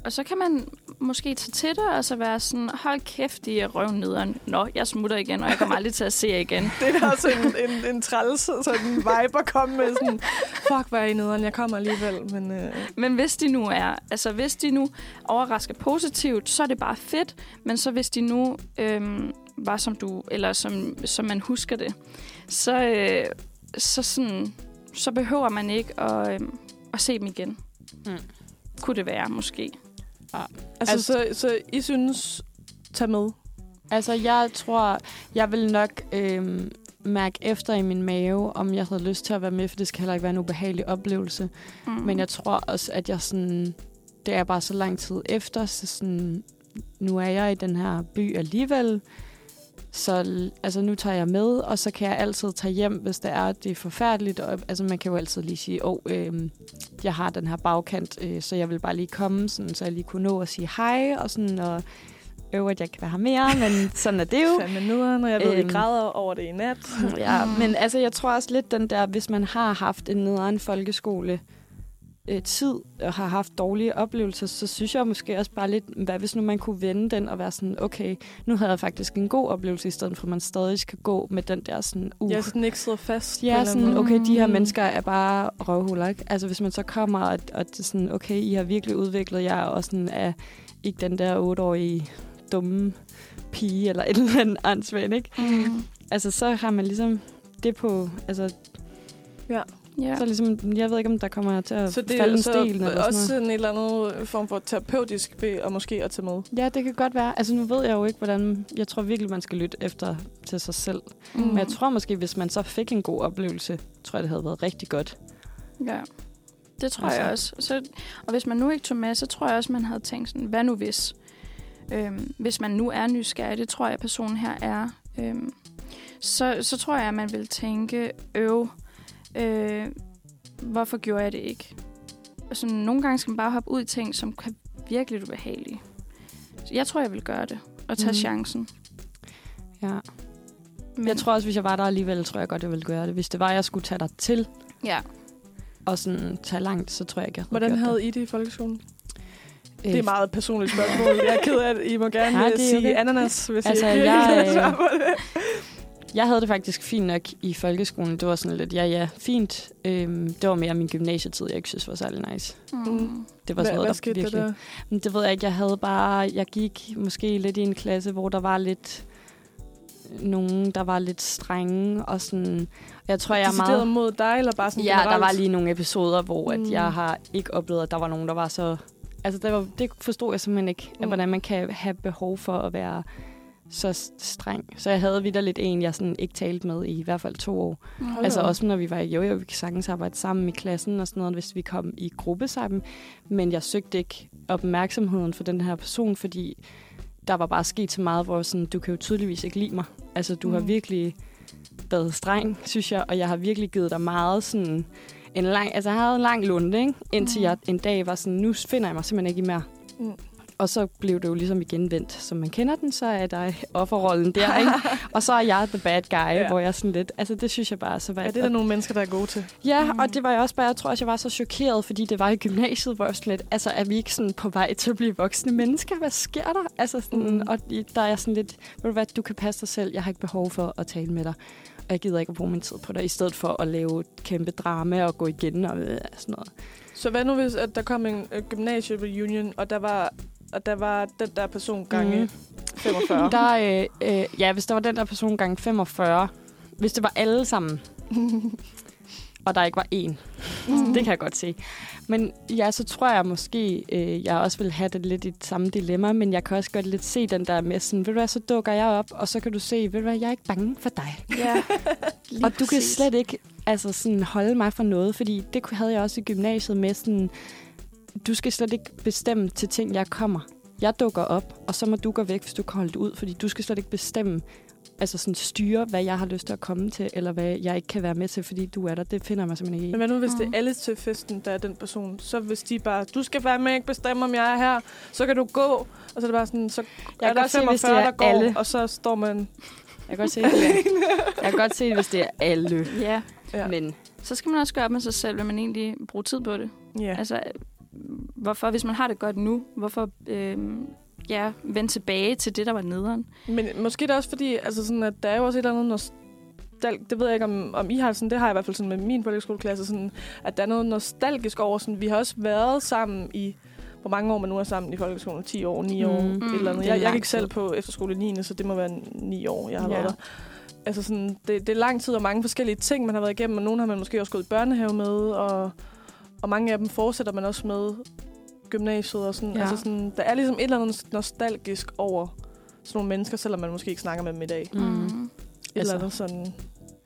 Og så kan man måske tage til det, og så være sådan, hold kæft, de er røvnederen. Nå, jeg smutter igen, og jeg kommer aldrig til at se jer igen. Det er da også en, en, en træls sådan en vibe at komme med. Sådan, fuck, hvad er I nederen? Jeg kommer alligevel. Men, øh, Men hvis de nu er, altså hvis de nu overrasker positivt, så er det bare fedt. Men så hvis de nu øhm, var som du, eller som, som man husker det, så, øh, så, sådan, så behøver man ikke at, øh, at se dem igen. Mm. Kunne det være, måske. Ja. Altså, Altså- så, så I synes, tag med? Altså, jeg tror, jeg vil nok øhm, mærke efter i min mave, om jeg havde lyst til at være med, for det skal heller ikke være en ubehagelig oplevelse. Mm. Men jeg tror også, at jeg sådan... Det er bare så lang tid efter, så sådan... Nu er jeg i den her by alligevel, så altså, nu tager jeg med, og så kan jeg altid tage hjem, hvis det er, det er forfærdeligt. Og, altså, man kan jo altid lige sige, åh, oh, øhm, jeg har den her bagkant, øh, så jeg vil bare lige komme, sådan, så jeg lige kunne nå at sige hej, og sådan, og øve, at jeg kan være her mere, men sådan er det jo. Fandme nederen, og jeg ved, Øhm. I græder over det i nat. Ja, men altså, jeg tror også lidt den der, hvis man har haft en nederen folkeskole øh, tid og har haft dårlige oplevelser, så synes jeg måske også bare lidt, hvad hvis nu man kunne vende den og være sådan, okay, nu havde jeg faktisk en god oplevelse, i stedet for at man stadig skal gå med den der sådan, uh, Jeg sådan ikke sidder fast. Ja, sådan, okay, de her mennesker er bare røvhuller, ikke? Altså, hvis man så kommer, og, og det er sådan, okay, I har virkelig udviklet jer, og sådan er ikke den der otteårige dumme pige, eller et eller andet ansvand, ikke? Mm. Altså, så har man ligesom det på, altså, Ja. Ja. så ligesom, jeg ved ikke, om der kommer til at Så det falde er en så stel, eller også sådan noget. en eller anden form for terapeutisk ved at måske at tage med. Ja, det kan godt være. Altså, nu ved jeg jo ikke, hvordan... Jeg tror virkelig, man skal lytte efter til sig selv. Mm. Men jeg tror måske, hvis man så fik en god oplevelse, tror jeg, det havde været rigtig godt. Ja, det tror Altså. jeg også. Så, og hvis man nu ikke tog med, så tror jeg også, man havde tænkt sådan, hvad nu hvis? Øhm, hvis man nu er nysgerrig, det tror jeg, personen her er, øhm, så, så tror jeg, at man vil tænke, øv, øh, hvorfor gjorde jeg det ikke? Altså, nogle gange skal man bare hoppe ud i ting, som kan virkelig ubehagelige. Så jeg tror, jeg vil gøre det, og tage mm. chancen. Ja. Men. Jeg tror også, hvis jeg var der alligevel, tror jeg godt, jeg ville gøre det. Hvis det var, jeg skulle tage dig til Ja. og sådan tage langt, så tror jeg ikke, jeg havde Hvordan gjort havde I det i folkeskolen? det. Det er et meget personligt spørgsmål. Jeg er ked af, at I må gerne Ja, det er sige okay. ananas, hvis Altså, I ikke jeg, øh, det. Jeg havde det faktisk fint nok i folkeskolen. Det var sådan lidt, ja, ja, fint. Øhm, det var mere min gymnasietid, jeg ikke synes var særlig nice. Mm. Det var sådan noget, hvad der virkelig... der? Men det ved jeg ikke. Jeg havde bare... Jeg gik måske lidt i en klasse, hvor der var lidt... Nogen, der var lidt strenge og sådan... Jeg tror, jeg er meget... mod dig, eller bare sådan Ja, generelt? der var lige nogle episoder, hvor at Mm. jeg har ikke oplevet, at der var nogen, der var så... Altså, det, var, det forstod jeg simpelthen ikke, mm. Mm. hvordan man kan have behov for at være så streng. Så jeg havde videre lidt en, jeg sådan ikke talte med i i hvert fald to år. Mm. Altså også når vi var i jojo, vi kan sagtens arbejde sammen i klassen og sådan noget, hvis vi kom i gruppe sammen. Men jeg søgte ikke opmærksomheden for den her person, fordi der var bare sket så meget, hvor sådan, du kan jo tydeligvis ikke lide mig. Altså du mm. har virkelig været streng, synes jeg, og jeg har virkelig givet dig meget sådan en lang, altså jeg havde en lang lunde, ikke? indtil Mm. jeg en dag var sådan, nu finder jeg mig simpelthen ikke i mere. Mm. Og så blev det jo ligesom igen vendt. Som man kender den, så er der offerrollen der, ikke? Og så er jeg the bad guy, Ja. hvor jeg sådan lidt... Altså, det synes jeg bare så var... Ja, det er der nogle mennesker, der er gode til. Ja, Mm. og det var jeg også bare, jeg tror også, jeg var så chokeret, fordi det var i gymnasiet, hvor jeg sådan lidt, altså er vi ikke sådan på vej til at blive voksne mennesker? Hvad sker der? Altså sådan, Mm. og der er jeg sådan lidt, ved du hvad, du kan passe dig selv, jeg har ikke behov for at tale med dig. Og jeg gider ikke at bruge min tid på dig, i stedet for at lave et kæmpe drama og gå igen og øh, sådan noget. Så hvad nu, hvis at der kom en uh, gymnasie-reunion, og der var, og der var den der person gange Mm. 45? Der, øh, øh, ja, hvis der var den der person gange 45, hvis det var alle sammen, og der ikke var én, Mm. det kan jeg godt se. Men ja, så tror jeg måske, øh, jeg også vil have det lidt i det samme dilemma, men jeg kan også godt lidt se den der med sådan, ved du hvad, så dukker jeg op, og så kan du se, ved du hvad, jeg er ikke bange for dig. Ja, og du kan slet ikke altså sådan, holde mig for noget, fordi det havde jeg også i gymnasiet med sådan, du skal slet ikke bestemme til ting, jeg kommer. Jeg dukker op, og så må du gå væk, hvis du kan holde det ud, fordi du skal slet ikke bestemme, altså sådan styre, hvad jeg har lyst til at komme til, eller hvad jeg ikke kan være med til, fordi du er der. Det finder mig simpelthen ikke Men hvad nu, hvis det Mm. er alle til festen, der er den person? Så hvis de bare, du skal være med, ikke bestemme, om jeg er her, så kan du gå. Og så er det bare sådan, så Jeg er kan der godt se, hvis det 45, er der går, alle. og så står man... Jeg kan godt se, det jeg kan godt se, hvis det er alle. ja. Ja. Men Så skal man også gøre op med sig selv, vil man egentlig bruge tid på det. Ja. Altså, hvorfor, hvis man har det godt nu, hvorfor øh, ja, vende tilbage til det, der var nederen? Men måske er det også fordi, altså sådan, at der er jo også et eller andet nostal... Det ved jeg ikke, om, om I har sådan, det har jeg i hvert fald sådan med min folkeskoleklasse, sådan, at der er noget nostalgisk over, sådan, vi har også været sammen i hvor mange år man nu er sammen i folkeskolen. 10 år, 9 år, Mm. mm. et eller andet. Det er Jeg, jeg gik selv på efterskole i 9. så det må være 9 år, jeg har Ja. ja. været der. Altså sådan, det, det er lang tid og mange forskellige ting, man har været igennem, og nogle har man måske også gået i børnehave med, og, og mange af dem fortsætter man også med gymnasiet. Og sådan. Ja. Altså sådan, der er ligesom et eller andet nostalgisk over sådan nogle mennesker, selvom man måske ikke snakker med dem i dag. Mm. Mm. Et Altså. eller andet sådan,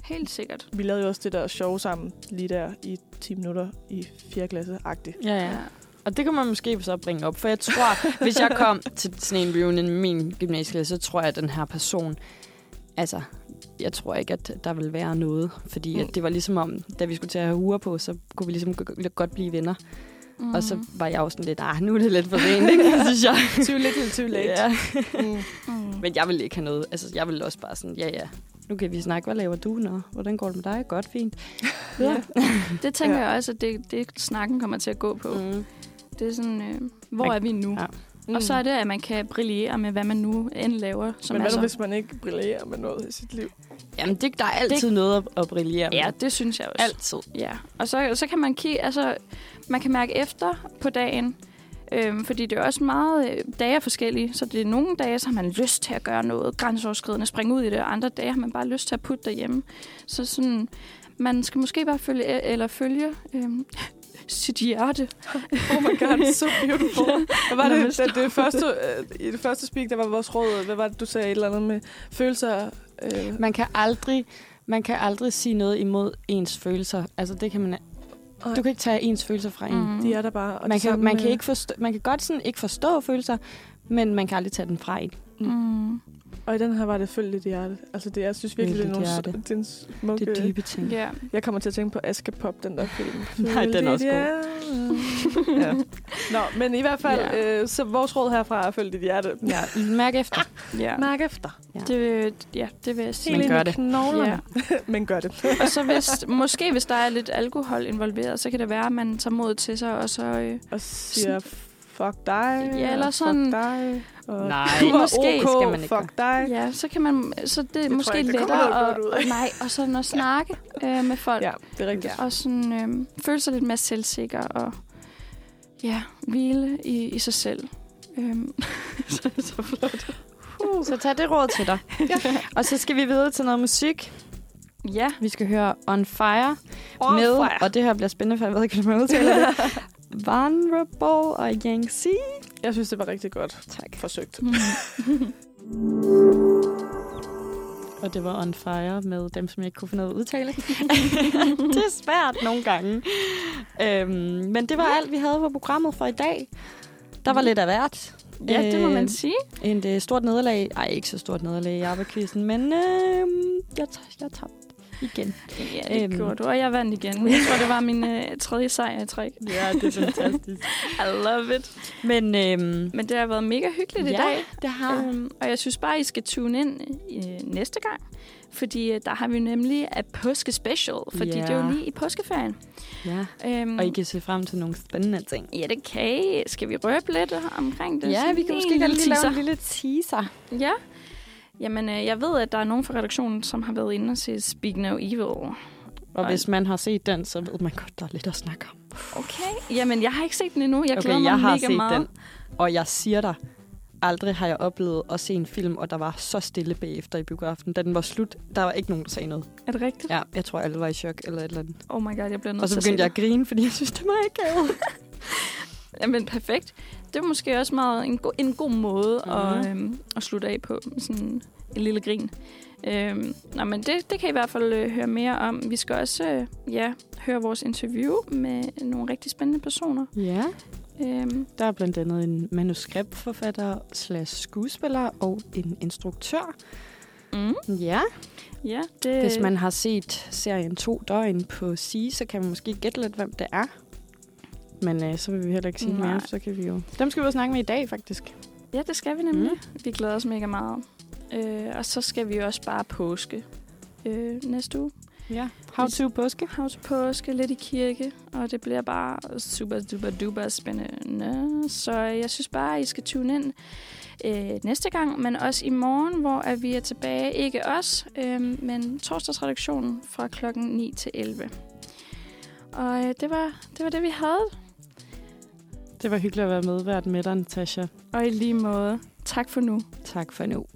Helt sikkert. vi lavede jo også det der show sammen lige der i 10 minutter i 4. klasse-agtigt. Ja, ja. Og det kan man måske så bringe op, for jeg tror, hvis jeg kom til sådan en reunion med min gymnasieklasse, så tror jeg, at den her person, altså, jeg tror ikke, at der vil være noget, fordi Mm. at det var ligesom om, da vi skulle til at have uger på, så kunne vi ligesom go- godt blive venner. Mm. Mm. Og så var jeg jo sådan lidt, ah, nu er det lidt for sent, ikke? synes jeg. Too little, too late. Ja. Mm. Mm. Men jeg vil ikke have noget, altså jeg vil også bare sådan, ja ja, nu kan vi snakke, hvad laver du, nå? Hvordan går det med dig? Godt, fint. Ja. Det tænker Ja. jeg også, at det, det snakken kommer til at gå på. Mm. Det er sådan, øh, hvor Man- er vi nu? Ja. Mm. Og så er det, at man kan brillere med, hvad man nu end laver. Som Men er hvad så... nu, hvis man ikke brillerer med noget i sit liv? Jamen, det, der er altid det... noget at, at brillere med. Ja, det synes jeg også. Altid. Ja, og så, så kan man kigge, altså, man kan mærke efter på dagen, øhm, fordi det er også meget, øh, dage er forskellige, så det er nogle dage, så har man lyst til at gøre noget grænseoverskridende, springe ud i det, og andre dage har man bare lyst til at putte derhjemme. Så sådan, man skal måske bare følge, eller følge øhm, sit hjerte. Oh my god, so beautiful. Hvad var det, det, det første, øh, i det første speak, der var vores råd, hvad var det, du sagde et eller andet med følelser? Øh, Man kan aldrig, man kan aldrig sige noget imod ens følelser. Altså, det kan man... Du kan ikke tage ens følelser fra en. Mm. de er der bare. Og Man kan, man, kan ikke forstå, man kan godt sådan ikke forstå følelser, men man kan aldrig tage den fra en. Mm. Og i den her var det følge dit hjerte. Altså, det, jeg synes virkelig, det er, nogle, det er en smukke... Det er dybe ting. Ja. Jeg kommer til at tænke på Askepop, den der film. Nej, den er også god. ja. Nå, men i hvert fald, Ja. øh, så vores råd herfra er følge dit hjerte. Ja, mærk efter. ja. Mærk efter. Ja. Det, ja, det vil jeg sige. Men Helt gør i det. knoglerne. men gør det. Og så hvis, måske hvis der er lidt alkohol involveret, så kan det være, at man tager mod til sig, og så... Øh, Og siger, fuck dig. Ja, eller sådan- Fuck dig. Og Nej, du var måske OK, skal man ikke Fuck dig. ja, så kan man... Så det er tror måske jeg ikke, lettere noget at, af. nej, og sådan at snakke øh, med folk. Ja, det er rigtigt. Og sådan øh, føle sig lidt mere selvsikker og ja, hvile i, i sig selv. Øhm, så, så flot. Så tag det råd til dig. ja. Og så skal vi videre til noget musik. Ja. Vi skal høre On Fire On med, fire. og det her bliver spændende, for jeg ved ikke, hvordan man udtaler det. Vulnerable og Yangtze. Jeg synes, det var rigtig godt Tak. forsøgt. Og det var On Fire med dem, som jeg ikke kunne finde ud af at udtale. det er svært nogle gange. Øhm, men det var alt, vi havde på programmet for i dag. Der var lidt af hvert. Ja, det må man Øh, sige. En øh, stort nederlag. Ej, ikke så stort nederlag i arbejdsquizzen, men øh, jeg, t- jeg tabte igen. Ja, det øhm. gjorde du, og jeg vandt igen. Jeg tror, det var min øh, tredje sejr i træk. Ja, det er fantastisk. I love it. men øhm, Men det har været mega hyggeligt i ja, dag. det har Øhm, og jeg synes bare, I skal tune ind øh, næste gang. Fordi øh, der har vi nemlig et påskespecial, fordi Ja. det er jo lige i påskefærien. Ja. Øhm, Og I kan se frem til nogle spændende ting. Ja, det kan I. Skal vi røbe lidt omkring det? Ja, vi kan måske godt lige lave en lille teaser. Ja. Jamen, øh, jeg ved, at der er nogen fra redaktionen, som har været inde og se Speak No Evil. Og Ej. hvis man har set den, så ved man godt, der er lidt at snakke om. Okay. Jamen, jeg har ikke set den endnu. Jeg glæder okay, mig jeg har mega set meget. den. Og jeg siger dig, aldrig har jeg oplevet at se en film, og der var så stille bagefter i biografen. Da den var slut, der var ikke nogen, der sagde noget. Er det rigtigt? Ja, jeg tror, alle var i chok eller et eller andet. Oh my god, jeg bliver nødt Og så til begyndte jeg at grine, fordi jeg synes, det var ikke. Jamen, perfekt. Det er måske også meget en, go- en god måde Mhm. at, øhm, at slutte af på. Sådan en lille grin. Øhm, nå, men det, det kan I i hvert fald øh, høre mere om. Vi skal også øh, ja, høre vores interview med nogle rigtig spændende personer. Ja. Øhm, Der er blandt andet en manuskriptforfatter slash skuespiller og en instruktør. mm, Ja. ja, det, Hvis man har set serien To døgn på Sige, så kan man måske gætte lidt, hvem det er. Men øh, så vil vi heller ikke sige Nej. mere, så kan vi jo... Dem skal vi jo snakke med i dag, faktisk. Ja, det skal vi nemlig. Mm. Vi glæder os mega meget. Øh, og så skal vi også bare påske øh, næste uge. Ja. How to påske. How to påske, lidt i kirke, og det bliver bare super, super, duper spændende. Så jeg synes bare, I skal tune ind øh, næste gang, men også i morgen, hvor at vi er tilbage. Ikke os, øh, men torsdagsredaktionen fra klokken 9 til 11. Og øh, det, var, det var det, vi havde. Det var hyggeligt at være medvært med dig, Natasha. Og i lige måde, tak for nu. Tak for nu.